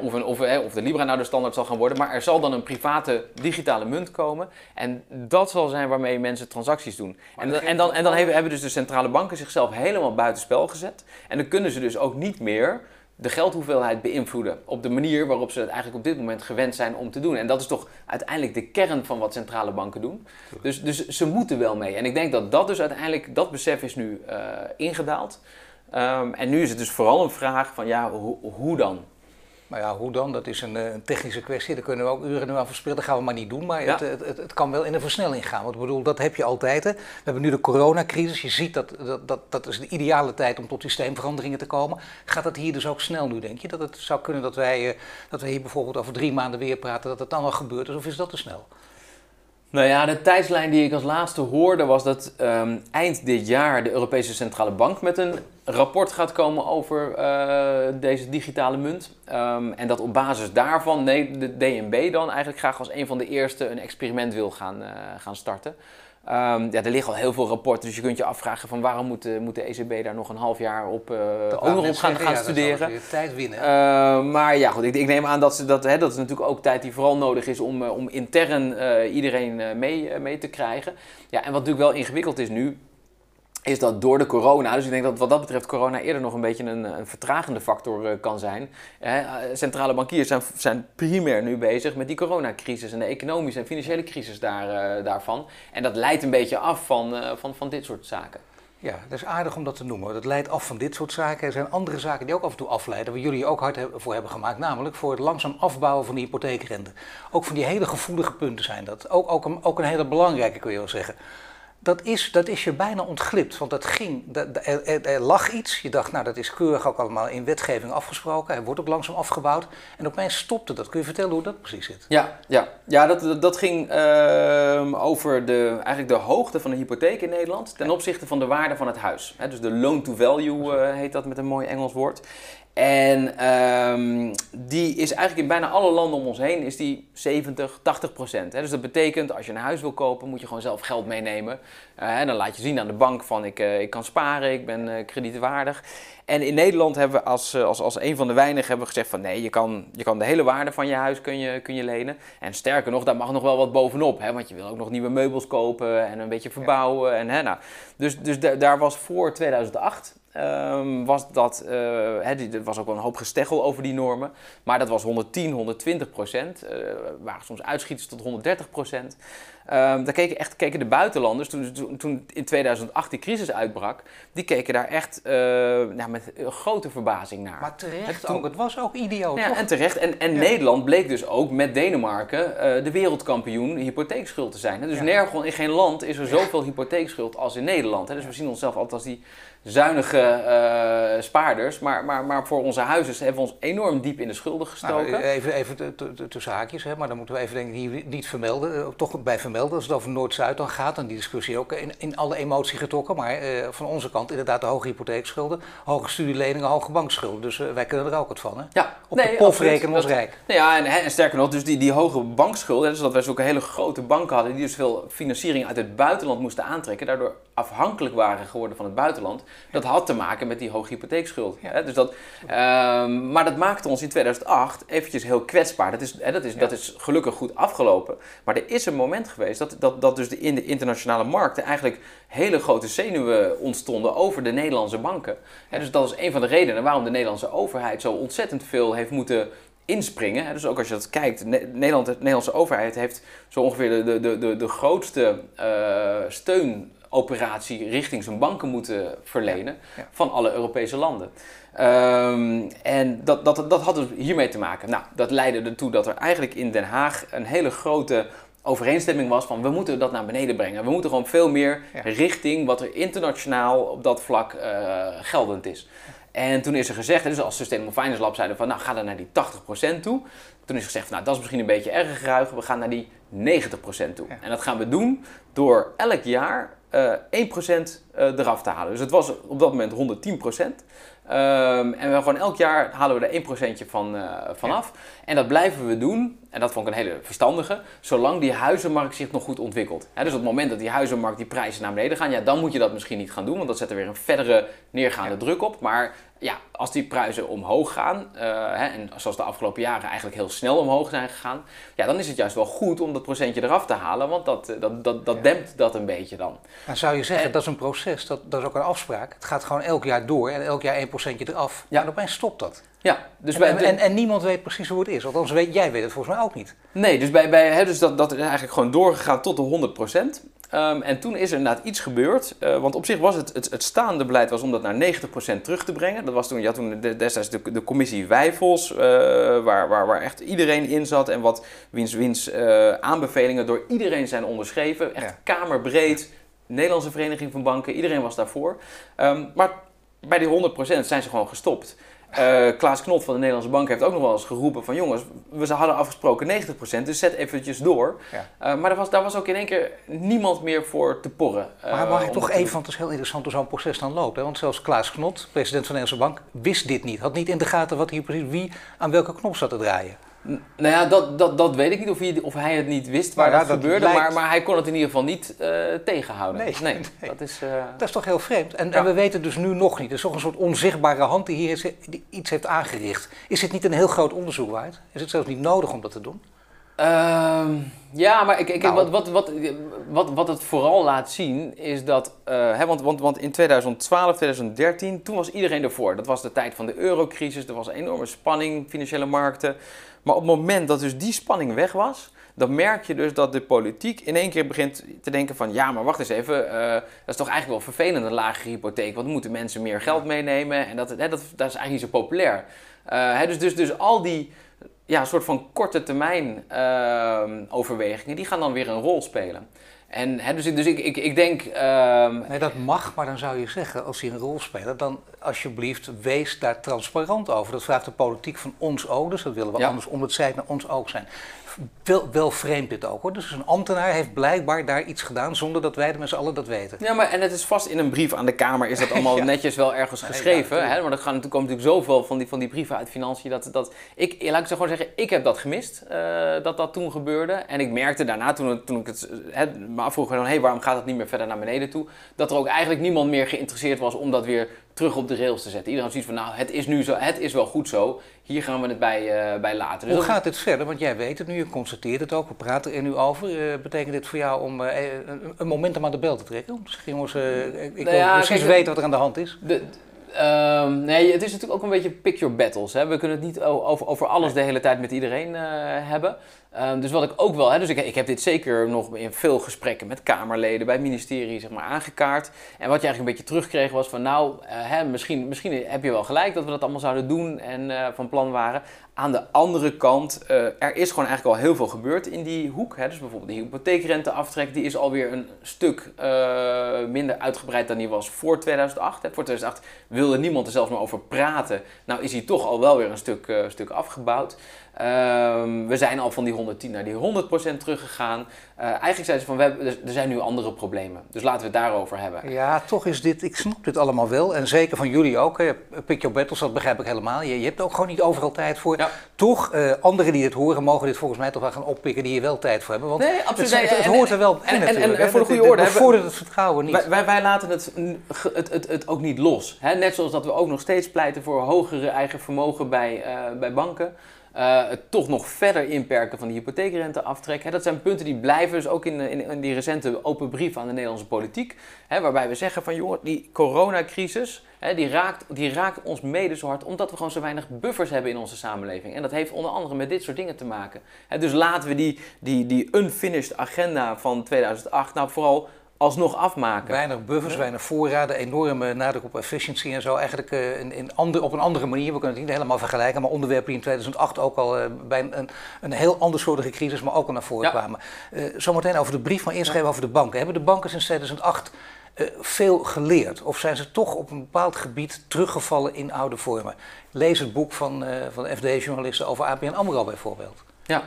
of, een, of, of, de Libra nou de standaard zal gaan worden, maar er zal dan een private digitale munt komen. En dat zal zijn waarmee mensen transacties doen. En, en, dan, en dan hebben, hebben dus de centrale banken zichzelf helemaal buitenspel gezet. En dan kunnen ze dus ook niet meer de geldhoeveelheid beïnvloeden op de manier waarop ze het eigenlijk op dit moment gewend zijn om te doen. En dat is toch uiteindelijk de kern van wat centrale banken doen. Dus, dus ze moeten wel mee. En ik denk dat dat dus uiteindelijk, dat besef is nu uh, ingedaald. Um, en nu is het dus vooral een vraag van ja, hoe dan? Maar ja, hoe dan? Dat is een, eh, een, technische kwestie. Daar kunnen we ook uren nu aan verspillen. Dat gaan we maar niet doen. Maar het, het, het, kan wel in een versnelling gaan. Want ik bedoel, dat heb je altijd. Hè. We hebben nu de coronacrisis. Je ziet dat, dat, dat dat is de ideale tijd om tot systeemveranderingen te komen. Gaat dat hier dus ook snel nu, denk je? Dat het zou kunnen dat wij, uh, dat we hier bijvoorbeeld over drie maanden weer praten, dat het dan al gebeurt is? Of is dat te snel? Nou ja, de tijdslijn die ik als laatste hoorde was dat um, eind dit jaar de Europese Centrale Bank met een rapport gaat komen over uh, deze digitale munt. Um, en dat op basis daarvan nee, de DNB dan eigenlijk graag als een van de eerste een experiment wil gaan, uh, gaan starten. Um, ja, er liggen al heel veel rapporten, dus je kunt je afvragen van waarom moet, uh, moet de ECB daar nog een half jaar op, uh, ook nog op gaan, gaan ja, studeren. tijd winnen. Uh, maar ja, goed, ik, ik, neem aan dat, ze, dat, hè, dat is natuurlijk ook tijd die vooral nodig is om, om intern iedereen mee, mee te krijgen. Ja, en wat natuurlijk wel ingewikkeld is nu, is dat door de corona, dus ik denk dat wat dat betreft corona eerder nog een beetje een, een vertragende factor uh, kan zijn. Eh, centrale bankiers zijn, zijn primair nu bezig met die coronacrisis en de economische en financiële crisis daar, uh, daarvan. En dat leidt een beetje af van, van, van dit soort zaken. Ja, dat is aardig om dat te noemen. Dat leidt af van dit soort zaken. Er zijn andere zaken die ook af en toe afleiden, waar jullie ook hard voor hebben gemaakt. Namelijk voor het langzaam afbouwen van die hypotheekrente. Ook van die hele gevoelige punten zijn dat. Ook, ook, een, ook een hele belangrijke, kun je wel zeggen dat is, dat is je bijna ontglipt. Want dat ging, dat, er, er, lag iets. Je dacht, nou dat is keurig ook allemaal in wetgeving afgesproken. Hij wordt ook langzaam afgebouwd. En opeens stopte dat. Kun je vertellen hoe dat precies zit? Ja, ja. ja dat, dat ging uh, over de, eigenlijk de hoogte van de hypotheek in Nederland ten opzichte van de waarde van het huis. dus de loan to value uh, heet dat met een mooi Engels woord. En um, die is eigenlijk in bijna alle landen om ons heen is die 70, 80 procent. Dus dat betekent als je een huis wil kopen, moet je gewoon zelf geld meenemen. En dan laat je zien aan de bank van ik, uh, ik kan sparen, ik ben uh, kredietwaardig. En in Nederland hebben we als, als, als een van de weinigen hebben we gezegd van nee, je kan, je kan de hele waarde van je huis kun je, kun je lenen. En sterker nog, daar mag nog wel wat bovenop. Hè, want je wil ook nog nieuwe meubels kopen en een beetje verbouwen. En, hè, nou, dus dus daar was voor 2008 ehm, was dat, uh, er was ook wel een hoop gesteggel over die normen, maar dat was 110, 120 procent, uh, waren soms uitschieters tot 130 procent. Um, daar keken, echt, keken de buitenlanders, toen, toen, toen, in 2008 die crisis uitbrak, die keken daar echt uh, nou, met grote verbazing naar. Maar terecht het, ook, het was ook idioot, ja, toch? En terecht. En, en Nederland bleek dus ook met Denemarken de wereldkampioen hypotheekschuld te zijn. Dus ja. nergens in geen land is er zoveel hypotheekschuld als in Nederland. Dus we zien onszelf altijd als die zuinige uh, spaarders. Maar, maar, maar voor onze huizen hebben we ons enorm diep in de schulden gestoken. Nou, even even tussen haakjes, hè, maar dan moeten we even denk ik hier niet vermelden. Toch bij vermelden, als het over Noord-Zuid dan gaat, dan die discussie ook in, in alle emotie getrokken. Maar uh, van onze kant inderdaad de hoge hypotheekschulden, hoge studieleningen, hoge bankschulden. Dus uh, wij kunnen er ook wat van. Hè? Ja, Op nee, de pof rekenen ons rijk. Nou ja, en, en, sterker nog, dus die, die hoge bankschulden, dus dat wij zulke hele grote banken hadden die dus veel financiering uit het buitenland moesten aantrekken, daardoor afhankelijk waren geworden van het buitenland. Dat had te maken met die hoge hypotheekschuld. Hè? Dus dat, um, maar dat maakte ons in 2008 eventjes heel kwetsbaar. Dat is, hè, dat, is, dat is gelukkig goed afgelopen. Maar er is een moment geweest dat, dat, dat dus de, in de internationale markten eigenlijk hele grote zenuwen ontstonden over de Nederlandse banken. Hè, dus dat is een van de redenen waarom de Nederlandse overheid zo ontzettend veel heeft moeten inspringen. Dus ook als je dat kijkt, Nederland, de Nederlandse overheid heeft zo ongeveer de, de, de, de grootste uh, steun operatie richting zijn banken moeten verlenen ja, ja. van alle Europese landen. Um, en dat, dat, dat had dus hiermee te maken. Nou, dat leidde ertoe dat er eigenlijk in Den Haag een hele grote overeenstemming was van we moeten dat naar beneden brengen. We moeten gewoon veel meer ja. richting wat er internationaal op dat vlak uh, geldend is. En toen is er gezegd, dus als Sustainable Finance Lab zeiden van nou ga dan naar die 80% toe. Toen is gezegd, nou dat is misschien een beetje erg geruig, we gaan naar die 90% toe. En dat gaan we doen door elk jaar 1% uh, eraf te halen. Dus het was op dat moment 110%. Um, en we gewoon elk jaar halen we er 1% van, uh, vanaf. Ja. En dat blijven we doen, en dat vond ik een hele verstandige, zolang die huizenmarkt zich nog goed ontwikkelt. He, dus op het moment dat die huizenmarkt die prijzen naar beneden gaan, ja, dan moet je dat misschien niet gaan doen, want dat zet er weer een verdere neergaande ja. druk op. Maar ja, als die prijzen omhoog gaan, uh, hè, en zoals de afgelopen jaren eigenlijk heel snel omhoog zijn gegaan, ja, dan is het juist wel goed om dat procentje eraf te halen, want dat, dat, dat, dat ja. dempt dat een beetje dan. Dan zou je zeggen, en, dat is een proces, dat, dat is ook een afspraak. Het gaat gewoon elk jaar door en elk jaar 1% eraf. Ja. En opeens stopt dat. Ja, dus en, bij, en, en, en, niemand weet precies hoe het is. Althans, weet, jij weet het volgens mij ook niet. Nee, dus, bij, bij, hè, dus dat, dat is eigenlijk gewoon doorgegaan tot de 100%. Um, en toen is er inderdaad iets gebeurd. Uh, want op zich was het, het, het, staande beleid was om dat naar 90% terug te brengen. Dat was toen, ja, toen de, destijds de, de commissie Wijfels, uh, waar, waar, waar echt iedereen in zat. En wat wiens, wiens uh, aanbevelingen door iedereen zijn onderschreven. Echt ja. kamerbreed. Nederlandse Vereniging van Banken, iedereen was daarvoor. Um, maar bij die 100% zijn ze gewoon gestopt. Uh, Klaas Knot van de Nederlandse Bank heeft ook nog wel eens geroepen van jongens, we hadden afgesproken 90%, dus zet eventjes door. Ja. Uh, maar daar was, daar was ook in één keer niemand meer voor te porren. Uh, maar mag ik toch even, want het is heel interessant hoe zo'n proces dan loopt. Hè? Want zelfs Klaas Knot, president van de Nederlandse Bank, wist dit niet. Had niet in de gaten wat hier precies, wie aan welke knop zat te draaien. Nou ja, dat, dat, dat weet ik niet of hij, of hij het niet wist waar nou, dat, dat, gebeurde, lijkt... maar, maar hij kon het in ieder geval niet uh, tegenhouden. Nee, nee, <laughs> nee. Dat, is, uh... dat is toch heel vreemd. En, ja. en, we weten dus nu nog niet. Er is toch een soort onzichtbare hand die hier iets heeft aangericht. Is het niet een heel groot onderzoek waard? Is het zelfs niet nodig om dat te doen? Uh, ja, maar ik, ik, nou. wat, wat, wat, wat, wat het vooral laat zien is dat, uh, hè, want, want, want in 2012, 2013, toen was iedereen ervoor. Dat was de tijd van de eurocrisis, er was een enorme spanning, financiële markten. Maar op het moment dat dus die spanning weg was, dan merk je dus dat de politiek in één keer begint te denken van... ja, maar wacht eens even, uh, dat is toch eigenlijk wel vervelend, een lage hypotheek. Want dan moeten mensen meer geld meenemen en dat, hè, dat, dat is eigenlijk niet zo populair. Uh, hè, dus, dus, dus al die ja, soort van korte termijn uh, overwegingen, die gaan dan weer een rol spelen. En, hè, dus, dus ik, ik, ik denk. Um... Nee, dat mag, maar dan zou je zeggen, als die een rol spelen, dan alsjeblieft wees daar transparant over. Dat vraagt de politiek van ons ook, dus dat willen we ja. anders om het zijt naar ons ook zijn. Wel, wel vreemd dit ook hoor. Dus een ambtenaar heeft blijkbaar daar iets gedaan zonder dat wij de met z'n allen dat weten. Ja, maar en het is vast in een brief aan de Kamer is dat <laughs> allemaal ja. netjes wel ergens geschreven. Ja, hè? Maar er gaan natuurlijk, komen natuurlijk zoveel van die, van die brieven uit financiën dat, dat ik, laat ik zo gewoon zeggen, ik heb dat gemist uh, dat dat toen gebeurde. En ik merkte daarna toen, toen ik het hè, me afvroeg van hé, hey, waarom gaat het niet meer verder naar beneden toe, dat er ook eigenlijk niemand meer geïnteresseerd was om dat weer terug op de rails te zetten. Iedereen had zoiets van, nou, het is nu zo, het is wel goed zo. Hier gaan we het bij, uh, bij laten. Dus Hoe gaat dit verder? Want jij weet het nu, je constateert het ook, we praten er nu over. Uh, betekent dit voor jou om uh, een, een momentum aan de bel te trekken? Om te zeggen, jongens, ik nou wil ja, precies kijk, weten wat er aan de hand is. De, Ehm, nee, het is natuurlijk ook een beetje pick your battles. Hè. We kunnen het niet over, over alles de hele tijd met iedereen hebben. Ehm, dus wat ik ook wel, hè, dus ik, ik heb dit zeker nog in veel gesprekken met Kamerleden bij ministerie zeg maar, aangekaart. En wat je eigenlijk een beetje terugkreeg was van nou, uh, hè, misschien, misschien heb je wel gelijk dat we dat allemaal zouden doen en uh, van plan waren. Aan de andere kant, uh, er is gewoon eigenlijk al heel veel gebeurd in die hoek. Hè. Dus bijvoorbeeld die hypotheekrenteaftrek, die is alweer een stuk minder uitgebreid dan die was voor 2008. Hè. Voor 2008 wilde niemand er zelfs maar over praten. Nou is hij toch al wel weer een stuk, stuk afgebouwd. Um, we zijn al van die 110 naar die 100% teruggegaan. Uh, eigenlijk zijn ze van, we hebben, er zijn nu andere problemen. Dus laten we het daarover hebben. Ja, toch is dit, ik snap dit allemaal wel. En zeker van jullie ook. Hè. Pick your battles, dat begrijp ik helemaal. Je, je hebt ook gewoon niet overal tijd voor. Ja. Toch, uh, anderen die dit horen, mogen dit volgens mij toch wel gaan oppikken die hier wel tijd voor hebben. Want nee, absoluut. Het, het, het hoort er wel bij en, en, en, voor de goede orde. Het vertrouwen niet. Wij, wij, wij laten het, het, het, het, ook niet los. Hè? Net zoals dat we ook nog steeds pleiten voor hogere eigen vermogen bij, uh, bij banken. Uh, het toch nog verder inperken van de hypotheekrenteaftrek. Hè, dat zijn punten die blijven dus ook in, in, die recente open brief aan de Nederlandse politiek. Waarbij we zeggen van jongen, die coronacrisis die, raakt, die raakt ons mede zo hard omdat we gewoon zo weinig buffers hebben in onze samenleving. En dat heeft onder andere met dit soort dingen te maken. Dus laten we die, die, die unfinished agenda van 2008 nou vooral alsnog afmaken. Weinig buffers, weinig voorraden, enorme nadruk op efficiëntie en zo. Eigenlijk uh, in, in ander, op een andere manier, we kunnen het niet helemaal vergelijken, maar onderwerpen die in 2008 ook al uh, bij een, een heel andersoortige crisis, maar ook al naar voren ja. kwamen. Uh, zometeen over de brief van inschrijven ja. over de banken. Hebben de banken sinds 2008 veel geleerd? Of zijn ze toch op een bepaald gebied teruggevallen in oude vormen? Lees het boek van, van FD-journalisten over ABN AMRO bijvoorbeeld. Ja,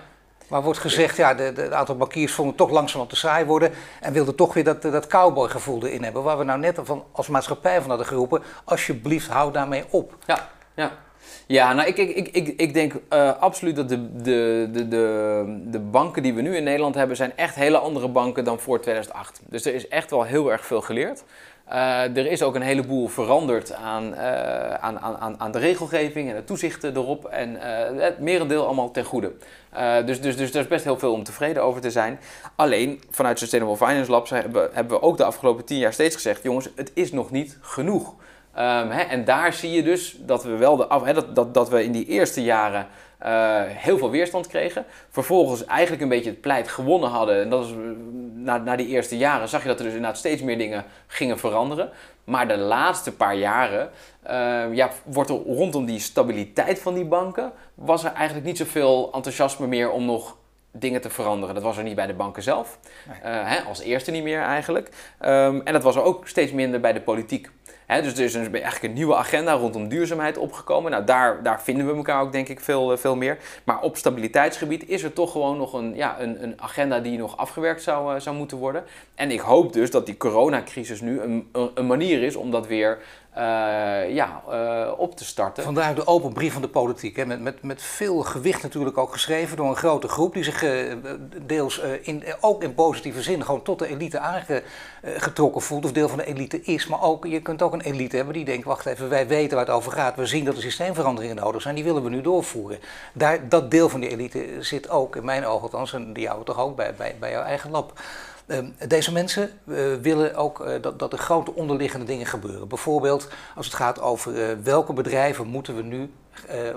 maar wordt gezegd, ja, de, de, aantal bankiers vonden het toch langzaam te saai worden en wilden toch weer dat, dat cowboygevoel erin hebben. Waar we nou net van, als maatschappij van hadden geroepen, alsjeblieft hou daarmee op. Ja, ja. Ja, nou ik, ik, ik, ik denk uh, absoluut dat de, de, de, de, de banken die we nu in Nederland hebben, zijn echt hele andere banken dan voor 2008. Dus er is echt wel heel erg veel geleerd. Uh, er is ook een heleboel veranderd aan, uh, aan, aan, aan de regelgeving en de toezichten erop. En uh, het merendeel allemaal ten goede. dus, dus, dus er is best heel veel om tevreden over te zijn. Alleen vanuit Sustainable Finance Labs hebben, hebben we ook de afgelopen tien jaar steeds gezegd: jongens, het is nog niet genoeg. Um, hè, en daar zie je dus dat we wel de hè, dat, dat, dat we in die eerste jaren uh, heel veel weerstand kregen. Vervolgens eigenlijk een beetje het pleit gewonnen hadden. En dat is, na, na die eerste jaren zag je dat er dus inderdaad steeds meer dingen gingen veranderen. Maar de laatste paar jaren uh, ja, wordt er rondom die stabiliteit van die banken... was er eigenlijk niet zoveel enthousiasme meer om nog dingen te veranderen. Dat was er niet bij de banken zelf. Nee. Uh, hè, als eerste niet meer eigenlijk. Um, en dat was er ook steeds minder bij de politiek. He, dus er is eigenlijk een nieuwe agenda rondom duurzaamheid opgekomen. Nou, daar, daar vinden we elkaar ook denk ik veel, veel meer. Maar op stabiliteitsgebied is er toch gewoon nog een, ja, een, een agenda die nog afgewerkt zou, zou moeten worden. En ik hoop dus dat die coronacrisis nu een, een manier is om dat weer uh, ja, uh, op te starten. Vandaar de open brief van de politiek. Hè, met, met, met veel gewicht natuurlijk ook geschreven door een grote groep die zich uh, deels in, ook in positieve zin gewoon tot de elite aangetrokken voelt. Of deel van de elite is. Maar ook, je kunt ook een elite hebben die denkt, wacht even, wij weten waar het over gaat. We zien dat er systeemveranderingen nodig zijn. Die willen we nu doorvoeren. Daar, dat deel van die elite zit ook, in mijn ogen althans, en die houden toch ook bij, bij, bij jouw eigen lab. Uh, deze mensen uh, willen ook uh, dat, dat er grote onderliggende dingen gebeuren. Bijvoorbeeld als het gaat over welke bedrijven moeten we nu,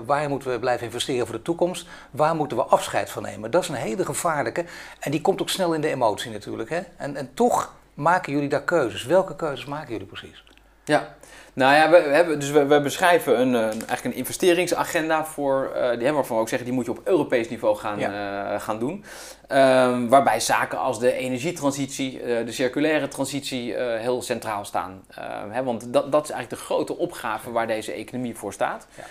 waar moeten we blijven investeren voor de toekomst, waar moeten we afscheid van nemen. Dat is een hele gevaarlijke en die komt ook snel in de emotie natuurlijk. Hè? En, en toch maken jullie daar keuzes. Welke keuzes maken jullie precies? Ja, nou ja, we, hebben, dus we, we beschrijven een, een, eigenlijk een investeringsagenda voor, uh, die, waarvan we ook zeggen, die moet je op Europees niveau gaan, ja. uh, gaan doen. Um, waarbij zaken als de energietransitie, uh, de circulaire transitie heel centraal staan. Ehm, hè, want dat, dat is eigenlijk de grote opgave waar deze economie voor staat. Ja.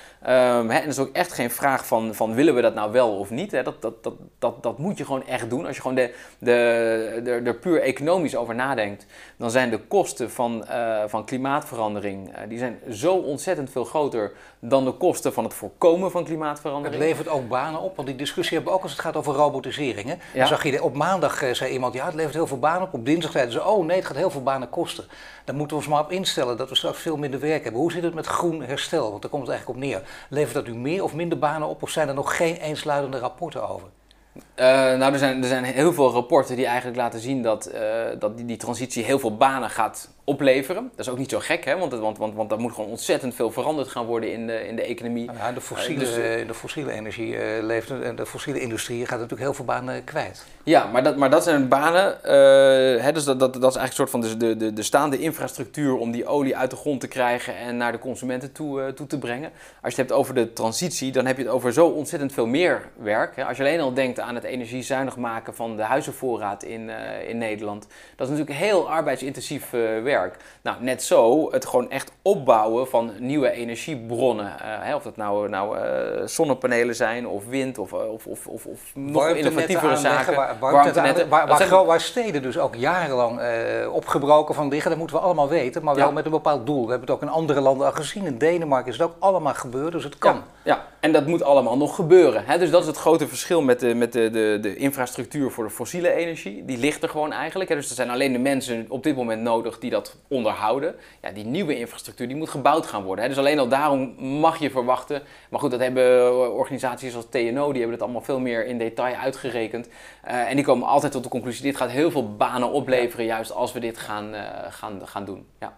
Um, hè, en dat is ook echt geen vraag van, van willen we dat nou wel of niet. Hè? Dat, dat, dat, dat, dat moet je gewoon echt doen. Als je gewoon de, de, de, er puur economisch over nadenkt, dan zijn de kosten van, uh, van klimaatverandering, die zijn zo ontzettend veel groter dan de kosten van het voorkomen van klimaatverandering. Het levert ook banen op, want die discussie hebben we ook als het gaat over robotisering. Hè? Ja. Dan zag je op maandag uh, zei iemand, ja het levert heel veel banen op. Op dinsdag zeiden ze, oh nee het gaat heel veel banen kosten. Dan moeten we ons maar op instellen dat we straks veel minder werk hebben. Hoe zit het met groen herstel? Want daar komt het eigenlijk op neer. Levert dat u meer of minder banen op of zijn er nog geen eensluidende rapporten over? Uh, nou, er zijn, er zijn heel veel rapporten die eigenlijk laten zien dat, uh, dat die, die transitie heel veel banen gaat opleveren. Dat is ook niet zo gek, hè? Want, want, want, want er moet gewoon ontzettend veel veranderd gaan worden in de, in de economie. Ja, de, fossiele, uh, dus, de fossiele energie leeft en de fossiele industrie gaat natuurlijk heel veel banen kwijt. Ja, maar dat, maar dat zijn banen. hè, dus dat, dat, dat is eigenlijk een soort van de, de, de, de staande infrastructuur om die olie uit de grond te krijgen en naar de consumenten toe, toe te brengen. Als je het hebt over de transitie, dan heb je het over zo ontzettend veel meer werk. Hè? Als je alleen al denkt aan het energiezuinig maken van de huizenvoorraad in, in Nederland, dat is natuurlijk heel arbeidsintensief werk. Nou, net zo het gewoon echt opbouwen van nieuwe energiebronnen. Uh, hè, of dat nou, nou zonnepanelen zijn, of wind, of, of, of, of, of nog innovatievere zaken. Waar, warmtenetten, waar, waar, zijn... waar, steden dus ook jarenlang opgebroken van liggen, dat moeten we allemaal weten, maar wel ja. met een bepaald doel. We hebben het ook in andere landen al gezien. In Denemarken is het ook allemaal gebeurd, dus het kan. Ja, ja. en dat moet allemaal nog gebeuren. Hè? Dus dat is het grote verschil met, de, met de, de, de infrastructuur voor de fossiele energie. Die ligt er gewoon eigenlijk. Hè? Dus er zijn alleen de mensen op dit moment nodig die dat onderhouden. Ja, die nieuwe infrastructuur die moet gebouwd gaan worden. Hè. Dus alleen al daarom mag je verwachten. Maar goed, dat hebben organisaties als TNO, die hebben het allemaal veel meer in detail uitgerekend. Uh, en die komen altijd tot de conclusie, dit gaat heel veel banen opleveren, juist als we dit gaan, uh, gaan, gaan doen. Ja.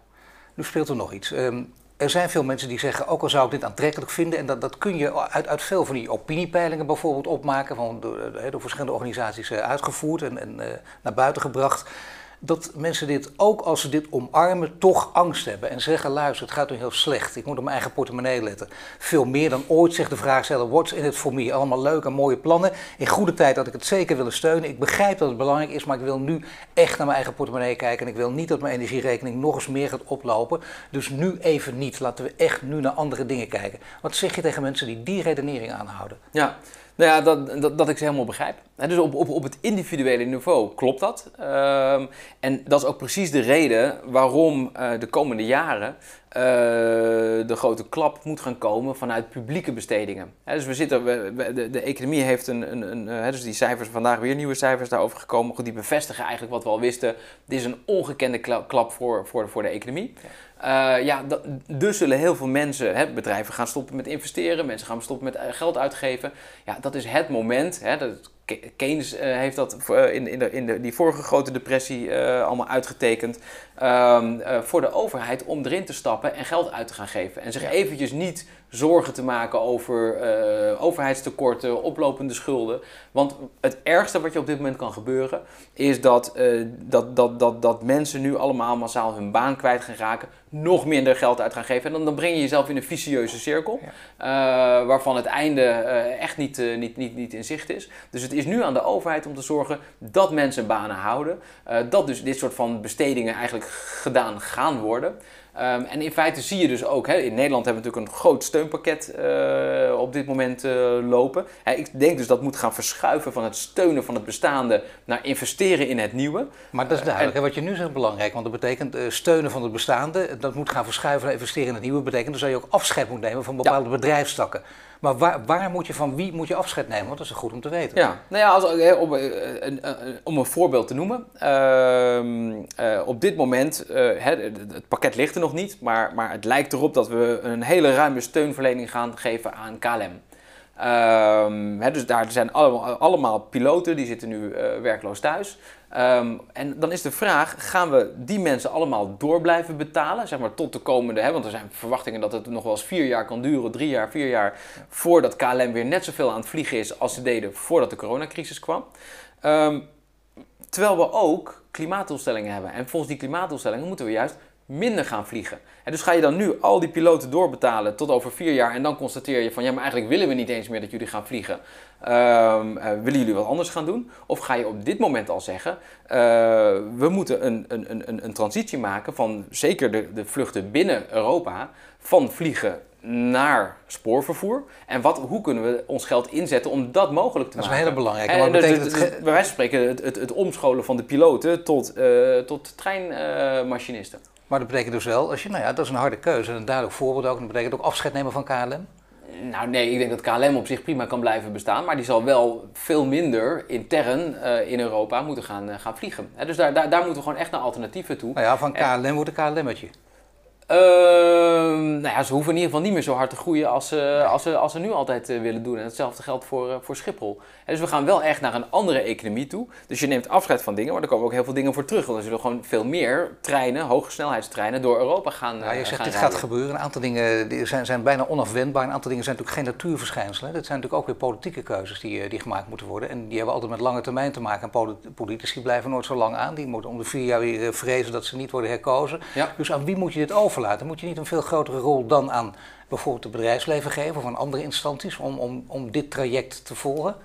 Nu speelt er nog iets. Um, er zijn veel mensen die zeggen, ook al zou ik dit aantrekkelijk vinden, en dat, dat kun je uit, uit veel van die opiniepeilingen bijvoorbeeld opmaken, van door, door verschillende organisaties uitgevoerd en, en uh, naar buiten gebracht dat mensen dit, ook als ze dit omarmen, toch angst hebben. En zeggen, luister, het gaat nu heel slecht. Ik moet op mijn eigen portemonnee letten. Veel meer dan ooit zich de vraag stellen, what's in it for me? Allemaal leuke en mooie plannen. In goede tijd had ik het zeker willen steunen. Ik begrijp dat het belangrijk is, maar ik wil nu echt naar mijn eigen portemonnee kijken. En ik wil niet dat mijn energierekening nog eens meer gaat oplopen. Dus nu even niet. Laten we echt nu naar andere dingen kijken. Wat zeg je tegen mensen die die redenering aanhouden? Ja, nou ja, dat, dat, dat ik ze helemaal begrijp. dus op, op, op het individuele niveau klopt dat. Um, en dat is ook precies de reden waarom uh, de komende jaren uh, de grote klap moet gaan komen vanuit publieke bestedingen. Dus we zitten, de, de, economie heeft een, een, een he, dus die cijfers, vandaag weer nieuwe cijfers daarover gekomen. Goed, die bevestigen eigenlijk wat we al wisten. Dit is een ongekende klap voor, voor, voor de economie. Ja. Uh, ja, dus zullen heel veel mensen, hè, bedrijven gaan stoppen met investeren, mensen gaan stoppen met geld uitgeven. Ja, dat is het moment. Hè, dat, Keynes uh, heeft dat uh, in, in, de, in de, die vorige grote depressie allemaal uitgetekend. Um, voor de overheid om erin te stappen en geld uit te gaan geven. En zich ja. eventjes niet zorgen te maken over uh, overheidstekorten, oplopende schulden. Want het ergste wat je op dit moment kan gebeuren, is dat, dat, dat, dat, dat mensen nu allemaal massaal hun baan kwijt gaan raken, nog minder geld uit gaan geven. En dan, dan breng je jezelf in een vicieuze cirkel, ja. waarvan het einde echt niet, niet, niet, niet in zicht is. Dus het is nu aan de overheid om te zorgen dat mensen banen houden, dat dus dit soort van bestedingen eigenlijk gedaan gaan worden. Um, en in feite zie je dus ook, hè, in Nederland hebben we natuurlijk een groot steunpakket uh, op dit moment uh, lopen. Hè, ik denk dus dat moet gaan verschuiven van het steunen van het bestaande naar investeren in het nieuwe. Maar dat is duidelijk. Uh, wat je nu zegt belangrijk, want dat betekent steunen van het bestaande, dat moet gaan verschuiven naar investeren in het nieuwe. Dat betekent dus dat je ook afscheid moet nemen van bepaalde ja. bedrijfstakken. Maar waar, waar, moet je van wie moet je afscheid nemen? Want dat is goed om te weten. Ja, nou ja, als, om, een, om een voorbeeld te noemen. Uh, op dit moment, uh, het pakket ligt er nog niet, maar, maar het lijkt erop dat we een hele ruime steunverlening gaan geven aan KLM. He, dus daar zijn allemaal, allemaal, piloten, die zitten nu werkloos thuis. Um, en dan is de vraag, gaan we die mensen allemaal door blijven betalen? Zeg maar tot de komende, hè, want er zijn verwachtingen dat het nog wel eens vier jaar kan duren, drie jaar, vier jaar, voordat KLM weer net zoveel aan het vliegen is als ze deden voordat de coronacrisis kwam. Um, terwijl we ook klimaatdoelstellingen hebben. En volgens die klimaatdoelstellingen moeten we juist minder gaan vliegen. En dus ga je dan nu al die piloten doorbetalen tot over vier jaar en dan constateer je van ja, maar eigenlijk willen we niet eens meer dat jullie gaan vliegen. Um, uh, willen jullie wat anders gaan doen? Of ga je op dit moment al zeggen, uh, we moeten een, een, een, een transitie maken van zeker de, de vluchten binnen Europa, van vliegen naar spoorvervoer. En wat, hoe kunnen we ons geld inzetten om dat mogelijk te maken? Dat is een hele belangrijke. En, dus, dus, dus, bij wijze van spreken het, het, het, omscholen van de piloten tot, uh, tot treinmachinisten. Maar dat betekent dus wel, als je, nou ja, dat is een harde keuze. Een duidelijk voorbeeld ook. En dat betekent ook afscheid nemen van KLM. Nou nee, ik denk dat KLM op zich prima kan blijven bestaan, maar die zal wel veel minder intern uh, in Europa moeten gaan, uh, gaan vliegen. He, dus daar, daar, daar moeten we gewoon echt naar alternatieven toe. Nou ja, van KLM wordt een KLM'tje. Uh, nou ja, ze hoeven in ieder geval niet meer zo hard te groeien als ze, als ze, als ze nu altijd uh, willen doen. En hetzelfde geldt voor, voor Schiphol. Dus we gaan wel echt naar een andere economie toe. Dus je neemt afscheid van dingen, maar er komen ook heel veel dingen voor terug. Want er zullen gewoon veel meer treinen, hoge snelheidstreinen, door Europa gaan. Ja, je uh, zegt gaan dit rijden. gaat gebeuren. Een aantal dingen die zijn, zijn bijna onafwendbaar. Een aantal dingen zijn natuurlijk geen natuurverschijnselen. Dat zijn natuurlijk ook weer politieke keuzes die, eh, die gemaakt moeten worden. En die hebben altijd met lange termijn te maken. En polit- politici blijven nooit zo lang aan. Die moeten om de vier jaar weer eh, vrezen dat ze niet worden herkozen. Ja. Dus aan wie moet je dit overlaten? Moet je niet een veel grotere rol dan aan bijvoorbeeld het bedrijfsleven geven of aan andere instanties om, om, om dit traject te volgen?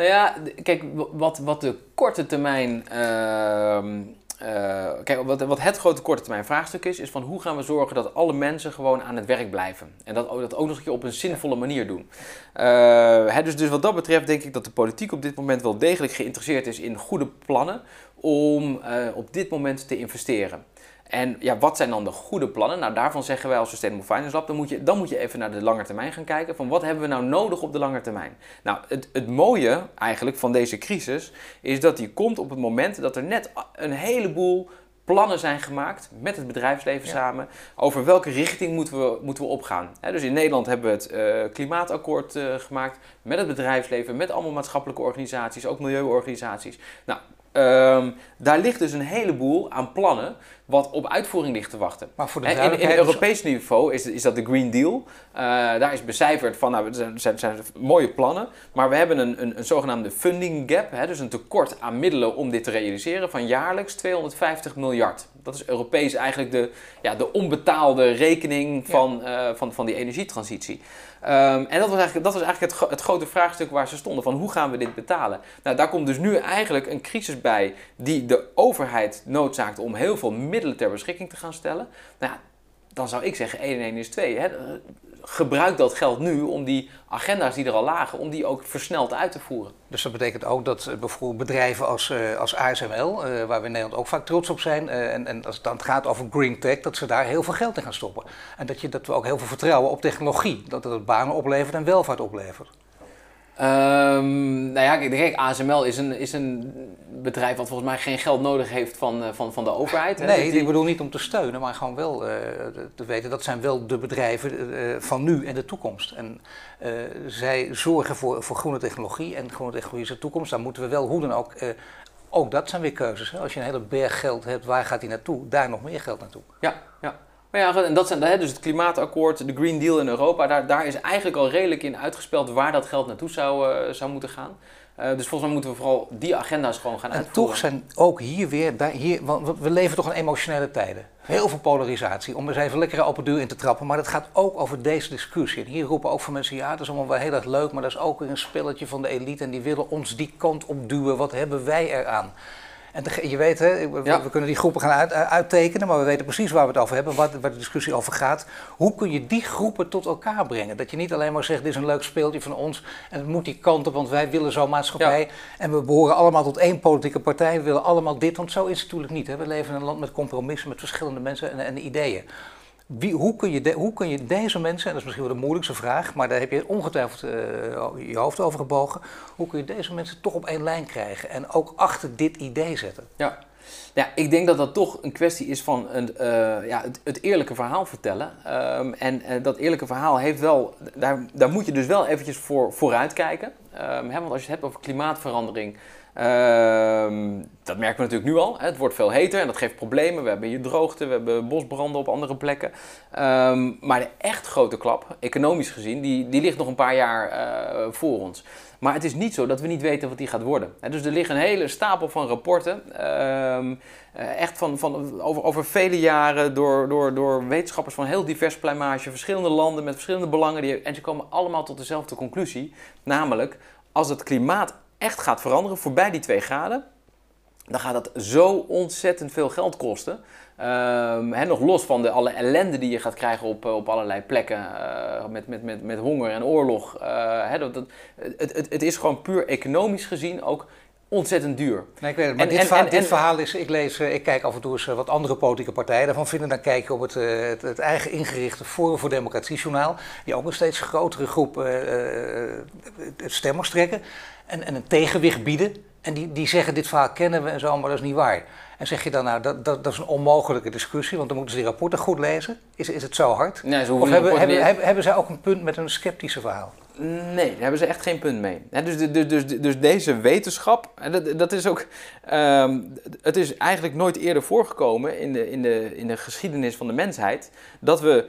Nou ja, kijk, wat, wat de korte termijn. ehm, eh, kijk, wat, wat het grote korte termijn vraagstuk is, is van hoe gaan we zorgen dat alle mensen gewoon aan het werk blijven. En dat, dat ook nog een keer op een zinvolle manier doen. Eh, dus, dus wat dat betreft denk ik dat de politiek op dit moment wel degelijk geïnteresseerd is in goede plannen om eh, op dit moment te investeren. En ja, wat zijn dan de goede plannen? Nou, daarvan zeggen wij als Sustainable Finance Lab, dan moet je, dan moet je even naar de lange termijn gaan kijken. Van wat hebben we nou nodig op de lange termijn? Nou, het, het mooie eigenlijk van deze crisis is dat die komt op het moment dat er net een heleboel plannen zijn gemaakt met het bedrijfsleven Ja. samen over welke richting moeten we, moeten we opgaan. Dus in Nederland hebben we het eh, klimaatakkoord eh, gemaakt met het bedrijfsleven, met allemaal maatschappelijke organisaties, ook milieuorganisaties. Nou, ehm, daar ligt dus een heleboel aan plannen wat op uitvoering ligt te wachten. Maar voor de In, in dus- Europees niveau is, is dat de Green Deal. Eh, daar is becijferd van, nou, het zijn, zijn, mooie plannen, maar we hebben een, een, een zogenaamde funding gap, hè, dus een tekort aan middelen om dit te realiseren van jaarlijks 250 miljard. Dat is Europees eigenlijk de, ja, de onbetaalde rekening Ja. van, eh, van, van die energietransitie. Ehm, en dat was eigenlijk, dat was eigenlijk het, het grote vraagstuk waar ze stonden, van hoe gaan we dit betalen? Nou, daar komt dus nu eigenlijk een crisis bij die de overheid noodzaakt om heel veel middelen ter beschikking te gaan stellen. Nou dan zou ik zeggen 1 en 1 is 2. Hè? Gebruik dat geld nu om die agenda's die er al lagen, om die ook versneld uit te voeren. Dus dat betekent ook dat eh, bijvoorbeeld bedrijven als, eh, als ASML, eh, waar we in Nederland ook vaak trots op zijn, en, en als het dan gaat over green tech, dat ze daar heel veel geld in gaan stoppen. En dat, je, dat we ook heel veel vertrouwen op technologie, dat het banen oplevert en welvaart oplevert. Ehm, nou ja, kijk, kijk, ASML is een, is een bedrijf wat volgens mij geen geld nodig heeft van, eh, van, van de overheid. hè. Nee, Die- ik bedoel niet om te steunen, maar gewoon wel eh, te weten dat zijn wel de bedrijven eh, van nu en de toekomst. En zij zorgen voor, voor groene technologie en groene technologie is de toekomst. Daar moeten we wel hoe dan ook. ook dat zijn weer keuzes. Hè? Als je een hele berg geld hebt, waar gaat die naartoe? Daar nog meer geld naartoe. Ja, ja. Maar ja, en dat zijn hè, dus het klimaatakkoord, de Green Deal in Europa, daar, daar is eigenlijk al redelijk in uitgespeld waar dat geld naartoe zou, eh, zou moeten gaan. Eh, dus volgens mij moeten we vooral die agenda's gewoon gaan En uitvoeren. toch zijn ook hier weer, hier, want we- leven toch in emotionele tijden. Heel veel polarisatie, om eens even lekker open deur in te trappen. Maar dat gaat ook over deze discussie. En hier roepen ook van mensen, ja, dat is allemaal wel heel erg leuk, maar dat is ook weer een spelletje van de elite. En die willen ons die kant op duwen. Wat hebben wij eraan? En je weet, hè, we, Ja. we kunnen die groepen gaan uit, uittekenen, maar we weten precies waar we het over hebben, wat, waar de discussie over gaat. Hoe kun je die groepen tot elkaar brengen? Dat je niet alleen maar zegt, dit is een leuk speeltje van ons en het moet die kant op, want wij willen zo'n maatschappij. En we behoren allemaal tot één politieke partij, we willen allemaal dit, want zo is het natuurlijk niet. Hè. We leven in een land met compromissen, met verschillende mensen en, en ideeën. Wie, hoe, kun je hoe kun je deze mensen, en dat is misschien wel de moeilijkste vraag, maar daar heb je ongetwijfeld eh, je hoofd over gebogen, hoe kun je deze mensen toch op één lijn krijgen en ook achter dit idee zetten? Ja. ja, ik denk dat dat toch een kwestie is van een, eh, ja, het, het eerlijke verhaal vertellen. Ehm, en eh, dat eerlijke verhaal heeft wel, daar, daar moet je dus wel eventjes voor vooruit kijken. Ehm, want als je het hebt over klimaatverandering, dat merken we natuurlijk nu al. Hè, het wordt veel heter en dat geeft problemen. We hebben hier droogte, we hebben bosbranden op andere plekken. Ehm, maar de echt grote klap, economisch gezien, die, die ligt nog een paar jaar eh, voor ons. Maar het is niet zo dat we niet weten wat die gaat worden. Dus er liggen een hele stapel van rapporten. ehm, eh, echt van, van, over, over vele jaren door, door, door wetenschappers van heel divers pluimage, verschillende landen met verschillende belangen. Die, en ze komen allemaal tot dezelfde conclusie. Namelijk, als het klimaat echt gaat veranderen voorbij die 2 graden, dan gaat dat zo ontzettend veel geld kosten. Ehm, hè, nog los van de, alle ellende die je gaat krijgen op, eh, op allerlei plekken. eh, met, met, met, met honger en oorlog. dat, dat, het, het, het is gewoon puur economisch gezien ook ontzettend duur. Nee, ik weet het, maar En- dit, en- verhaal, en- dit verhaal is, ik lees, eh, ik kijk af en toe eens eh, wat andere politieke partijen daarvan vinden. Dan kijk je op het, eh, het, het eigen ingerichte Forum voor Democratie journaal, die ook een steeds grotere groep eh, stemmers trekken. En, en een tegenwicht bieden En die, die zeggen dit verhaal kennen we en zo, maar dat is niet waar. En zeg je dan nou, dat, dat, dat is een onmogelijke discussie, want dan moeten ze die rapporten goed lezen. Is, is het zo hard? Nee, of hebben, hebben, hebben, hebben zij ook een punt met een sceptische verhaal? Nee, daar hebben ze echt geen punt mee. dus, dus, dus, dus, deze wetenschap, dat, dat is ook. Um, het is eigenlijk nooit eerder voorgekomen in de, in, de, in de geschiedenis van de mensheid. dat we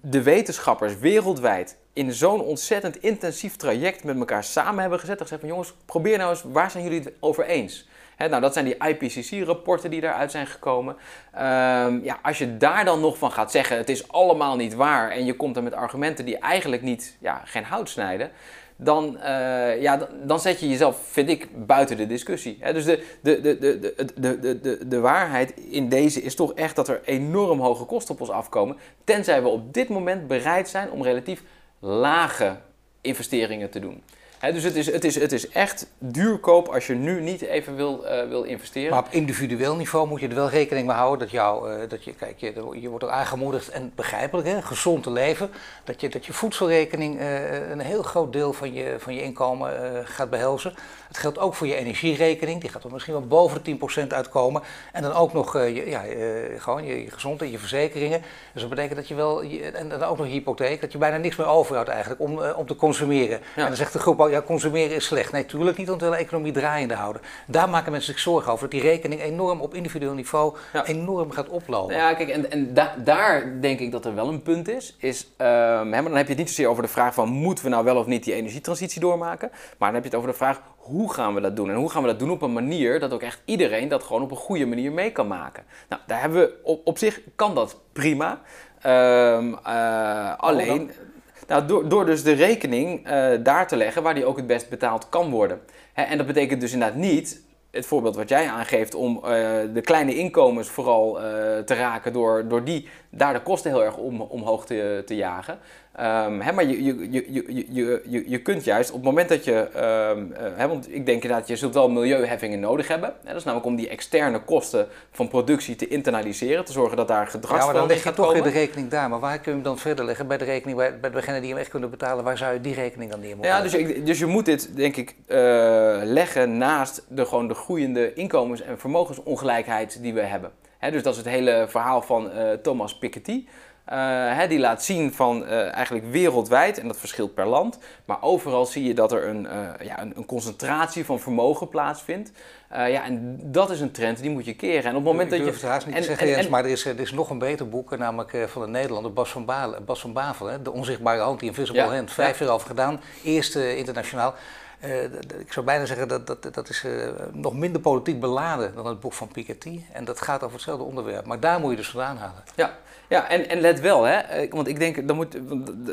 de wetenschappers wereldwijd in zo'n ontzettend intensief traject met elkaar samen hebben gezet. En gezegd van jongens, probeer nou eens, waar zijn jullie het over eens? Nou, dat zijn die IPCC-rapporten die daaruit zijn gekomen. Ehm, ja, als je daar dan nog van gaat zeggen, het is allemaal niet waar en je komt er met argumenten die eigenlijk niet, ja, geen hout snijden, dan, uh, ja, dan zet je jezelf, vind ik, buiten de discussie. dus de, de, de, de, de, de, de, de waarheid in deze is toch echt dat er enorm hoge kosten op ons afkomen, tenzij we op dit moment bereid zijn om relatief lage investeringen te doen dus het is, het, is, het is echt duurkoop als je nu niet even wil, uh, wil investeren. Maar op individueel niveau moet je er wel rekening mee houden dat, jou, uh, dat je, kijk, je, je wordt aangemoedigd en begrijpelijk, gezond te leven, dat je, dat je voedselrekening uh, een heel groot deel van je, van je inkomen gaat behelzen. Het geldt ook voor je energierekening, die gaat er misschien wel boven de 10% uitkomen. En dan ook nog je, ja, gewoon je, je gezondheid, je verzekeringen. Dus dat betekent dat je wel, en dan ook nog je hypotheek, dat je bijna niks meer overhoudt eigenlijk om, om te consumeren. Ja. En dan zegt de groep ja, consumeren is slecht. Nee, tuurlijk niet, want we willen de economie draaiende houden. Daar maken mensen zich zorgen over, dat die rekening enorm op individueel niveau enorm gaat oplopen. Ja, kijk, en, en daar denk ik dat er wel een punt is. is hè, maar dan heb je het niet zozeer over de vraag van, moeten we nou wel of niet die energietransitie doormaken? Maar dan heb je het over de vraag, hoe gaan we dat doen? En hoe gaan we dat doen op een manier dat ook echt iedereen dat gewoon op een goede manier mee kan maken? Nou, daar hebben we, op, op zich kan dat prima. Um, uh, alleen... Nou, door, door dus de rekening uh, daar te leggen waar die ook het best betaald kan worden. Hè, en dat betekent dus inderdaad niet, het voorbeeld wat jij aangeeft, om uh, de kleine inkomens vooral uh, te raken door, door die, daar de kosten heel erg om, omhoog te, te jagen. Um, hè, maar je, je, je, je, je, je kunt juist op het moment dat je, um, uh, hè, want ik denk inderdaad, je zult wel milieuheffingen nodig hebben. Hè, dat is namelijk om die externe kosten van productie te internaliseren, te zorgen dat daar komen. Ja, maar dan leg je toch weer de rekening daar. Maar waar kun je hem dan verder leggen? Bij de rekening, bij, bij degene die hem echt kunnen betalen, waar zou je die rekening dan neer moeten Ja, dus, ik, dus je moet dit, denk ik, uh, leggen naast de, gewoon de groeiende inkomens- en vermogensongelijkheid die we hebben. Hè, dus dat is het hele verhaal van uh, Thomas Piketty. Uh, die laat zien van uh, eigenlijk wereldwijd, en dat verschilt per land, maar overal zie je dat er een, uh, ja, een, een, concentratie van vermogen plaatsvindt. ja, en dat is een trend die moet je keren. En op het moment ik dat je. het haast niet en, te zeggen, en, Jens, maar er is, er is nog een beter boek, namelijk van de Nederlander, Bas van, Baal, Bas van Bavel, hè, De Onzichtbare Hand, die Invisible ja, Hand. Vijf jaar over gedaan, eerste internationaal. Uh, ik zou bijna zeggen dat dat, dat is uh, nog minder politiek beladen dan het boek van Piketty. En dat gaat over hetzelfde onderwerp. Maar daar moet je dus vandaan halen. Ja, ja, en, en let wel, hè, want ik denk, dan, moet,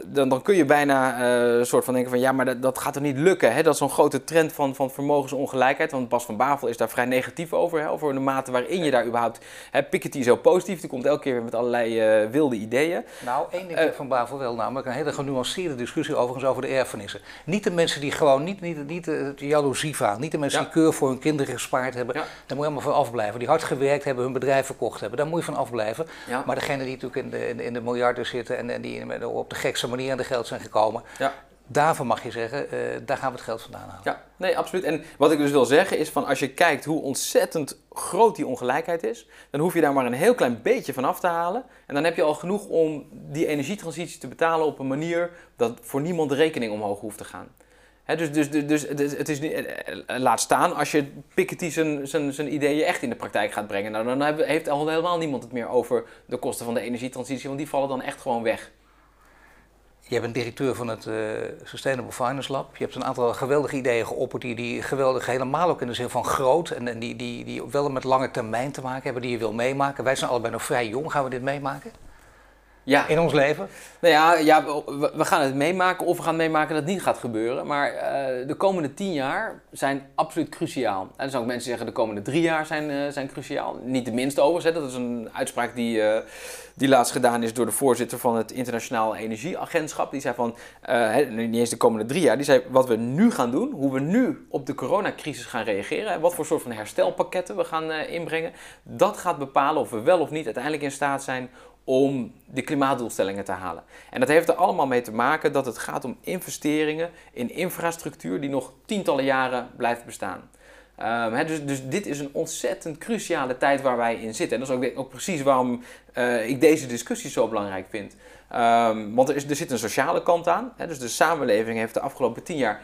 dan, dan kun je bijna uh, een soort van denken van ja, maar dat, dat gaat er niet lukken. Hè? Dat is zo'n grote trend van, van vermogensongelijkheid. Want Bas van Bavel is daar vrij negatief over, hè, over de mate waarin je daar überhaupt. Hè, Piketty is zo positief, die komt elke keer weer met allerlei uh, wilde ideeën. Nou, één ding uh, van Bavel wel, namelijk een hele genuanceerde discussie overigens over de erfenissen. Niet de mensen die gewoon niet, niet, niet de jaloezie van, niet de mensen ja. die keur voor hun kinderen gespaard hebben. Ja. Daar moet je allemaal van afblijven. Die hard gewerkt hebben, hun bedrijf verkocht hebben, daar moet je van afblijven. Ja. Maar degene die natuurlijk in de, in de, in de miljarden zitten en, en die op de gekste manier aan de geld zijn gekomen. Ja. Daarvan mag je zeggen, uh, daar gaan we het geld vandaan halen. Ja, nee, absoluut. En wat ik dus wil zeggen is van als je kijkt hoe ontzettend groot die ongelijkheid is, dan hoef je daar maar een heel klein beetje van af te halen. En dan heb je al genoeg om die energietransitie te betalen op een manier dat voor niemand de rekening omhoog hoeft te gaan. He, dus, dus, dus, dus, het is niet, laat staan als je Piketty zijn, zijn, zijn ideeën echt in de praktijk gaat brengen. Nou, dan heeft al helemaal niemand het meer over de kosten van de energietransitie, want die vallen dan echt gewoon weg. Je bent directeur van het Sustainable Finance Lab. Je hebt een aantal geweldige ideeën geopperd, die, die geweldig helemaal ook in de zin van groot en, en die, die, die wel met lange termijn te maken hebben, die je wil meemaken. Wij zijn allebei nog vrij jong, gaan we dit meemaken? Ja. In ons leven? Nou ja, ja we, we, gaan het meemaken of we gaan meemaken dat het niet gaat gebeuren. Maar uh, de komende tien jaar zijn absoluut cruciaal. En dan zou ook mensen zeggen de komende drie jaar zijn, uh, zijn cruciaal. Niet de minste overigens. Dat is een uitspraak die, uh, die laatst gedaan is door de voorzitter van het Internationaal Energieagentschap. Die zei van, niet eens de komende drie jaar, die zei wat we nu gaan doen, hoe we nu op de coronacrisis gaan reageren. En wat voor soort van herstelpakketten we gaan inbrengen. Dat gaat bepalen of we wel of niet uiteindelijk in staat zijn om de klimaatdoelstellingen te halen. En dat heeft er allemaal mee te maken dat het gaat om investeringen in infrastructuur die nog tientallen jaren blijft bestaan. Ehm, dus, dus dit is een ontzettend cruciale tijd waar wij in zitten. En dat is ook, precies waarom eh, ik deze discussie zo belangrijk vind. Ehm, want er, is, er zit een sociale kant aan. Dus de samenleving heeft de afgelopen tien jaar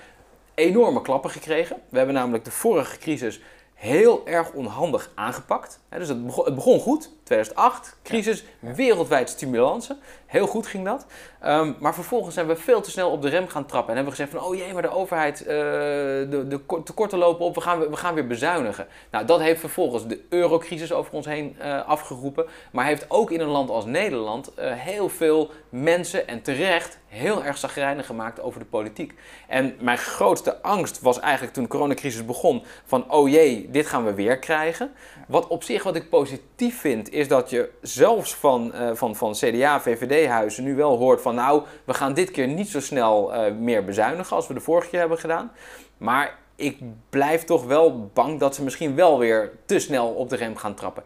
enorme klappen gekregen. We hebben namelijk de vorige crisis heel erg onhandig aangepakt. Dus het begon, het begon goed, 2008, crisis, wereldwijd stimulansen. Heel goed ging dat. Ehm, maar vervolgens zijn we veel te snel op de rem gaan trappen. En hebben we gezegd van, oh jee, maar de overheid, uh, de, de tekorten lopen op, we gaan, we gaan weer bezuinigen. Nou, dat heeft vervolgens de eurocrisis over ons heen uh, afgeroepen. Maar heeft ook in een land als Nederland uh, heel veel mensen, en terecht, heel erg zagrijnig gemaakt over de politiek. En mijn grootste angst was eigenlijk toen de coronacrisis begon van, oh jee, dit gaan we weer krijgen. Wat op zich, wat ik positief vind, is dat je zelfs van, uh, van, van CDA, VVD-huizen nu wel hoort van nou, we gaan dit keer niet zo snel uh, meer bezuinigen als we de vorige keer hebben gedaan. Maar ik blijf toch wel bang dat ze misschien wel weer te snel op de rem gaan trappen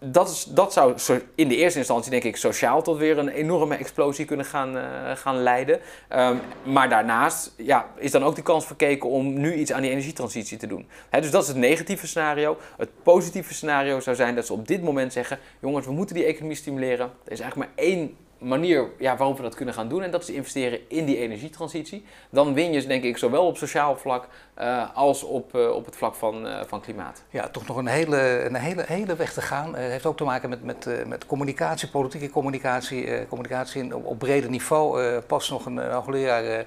dat, is, dat zou in de eerste instantie, denk ik, sociaal tot weer een enorme explosie kunnen gaan, uh, gaan leiden. Um, maar daarnaast ja, is dan ook de kans verkeken om nu iets aan die energietransitie te doen. Dus dat is het negatieve scenario. Het positieve scenario zou zijn dat ze op dit moment zeggen: jongens, we moeten die economie stimuleren. Er is eigenlijk maar één manier ja, waarop we dat kunnen gaan doen. En dat is investeren in die energietransitie. Dan win je denk ik zowel op sociaal vlak uh, als op, uh, op het vlak van, uh, van klimaat. Ja, toch nog een hele, een hele, hele weg te gaan. Het heeft ook te maken met, met, met communicatie, politieke communicatie, communicatie op, op breder niveau. pas nog een hoogleraar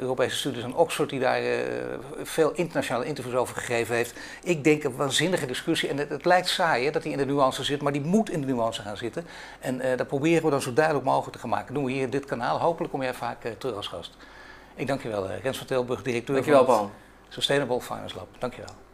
Europese studies aan Oxford, die daar uh, veel internationale interviews over gegeven heeft. Ik denk een waanzinnige discussie. En het, het lijkt saai hè, dat hij in de nuance zit, maar die moet in de nuance gaan zitten. En uh, dat proberen we dan zo duidelijk mogelijk te gaan maken. Dat doen we hier in dit kanaal. Hopelijk kom jij vaak terug als gast. Ik dank je wel, Rens van Tilburg, directeur Dankjewel, van het Sustainable Finance Lab. Dank je wel.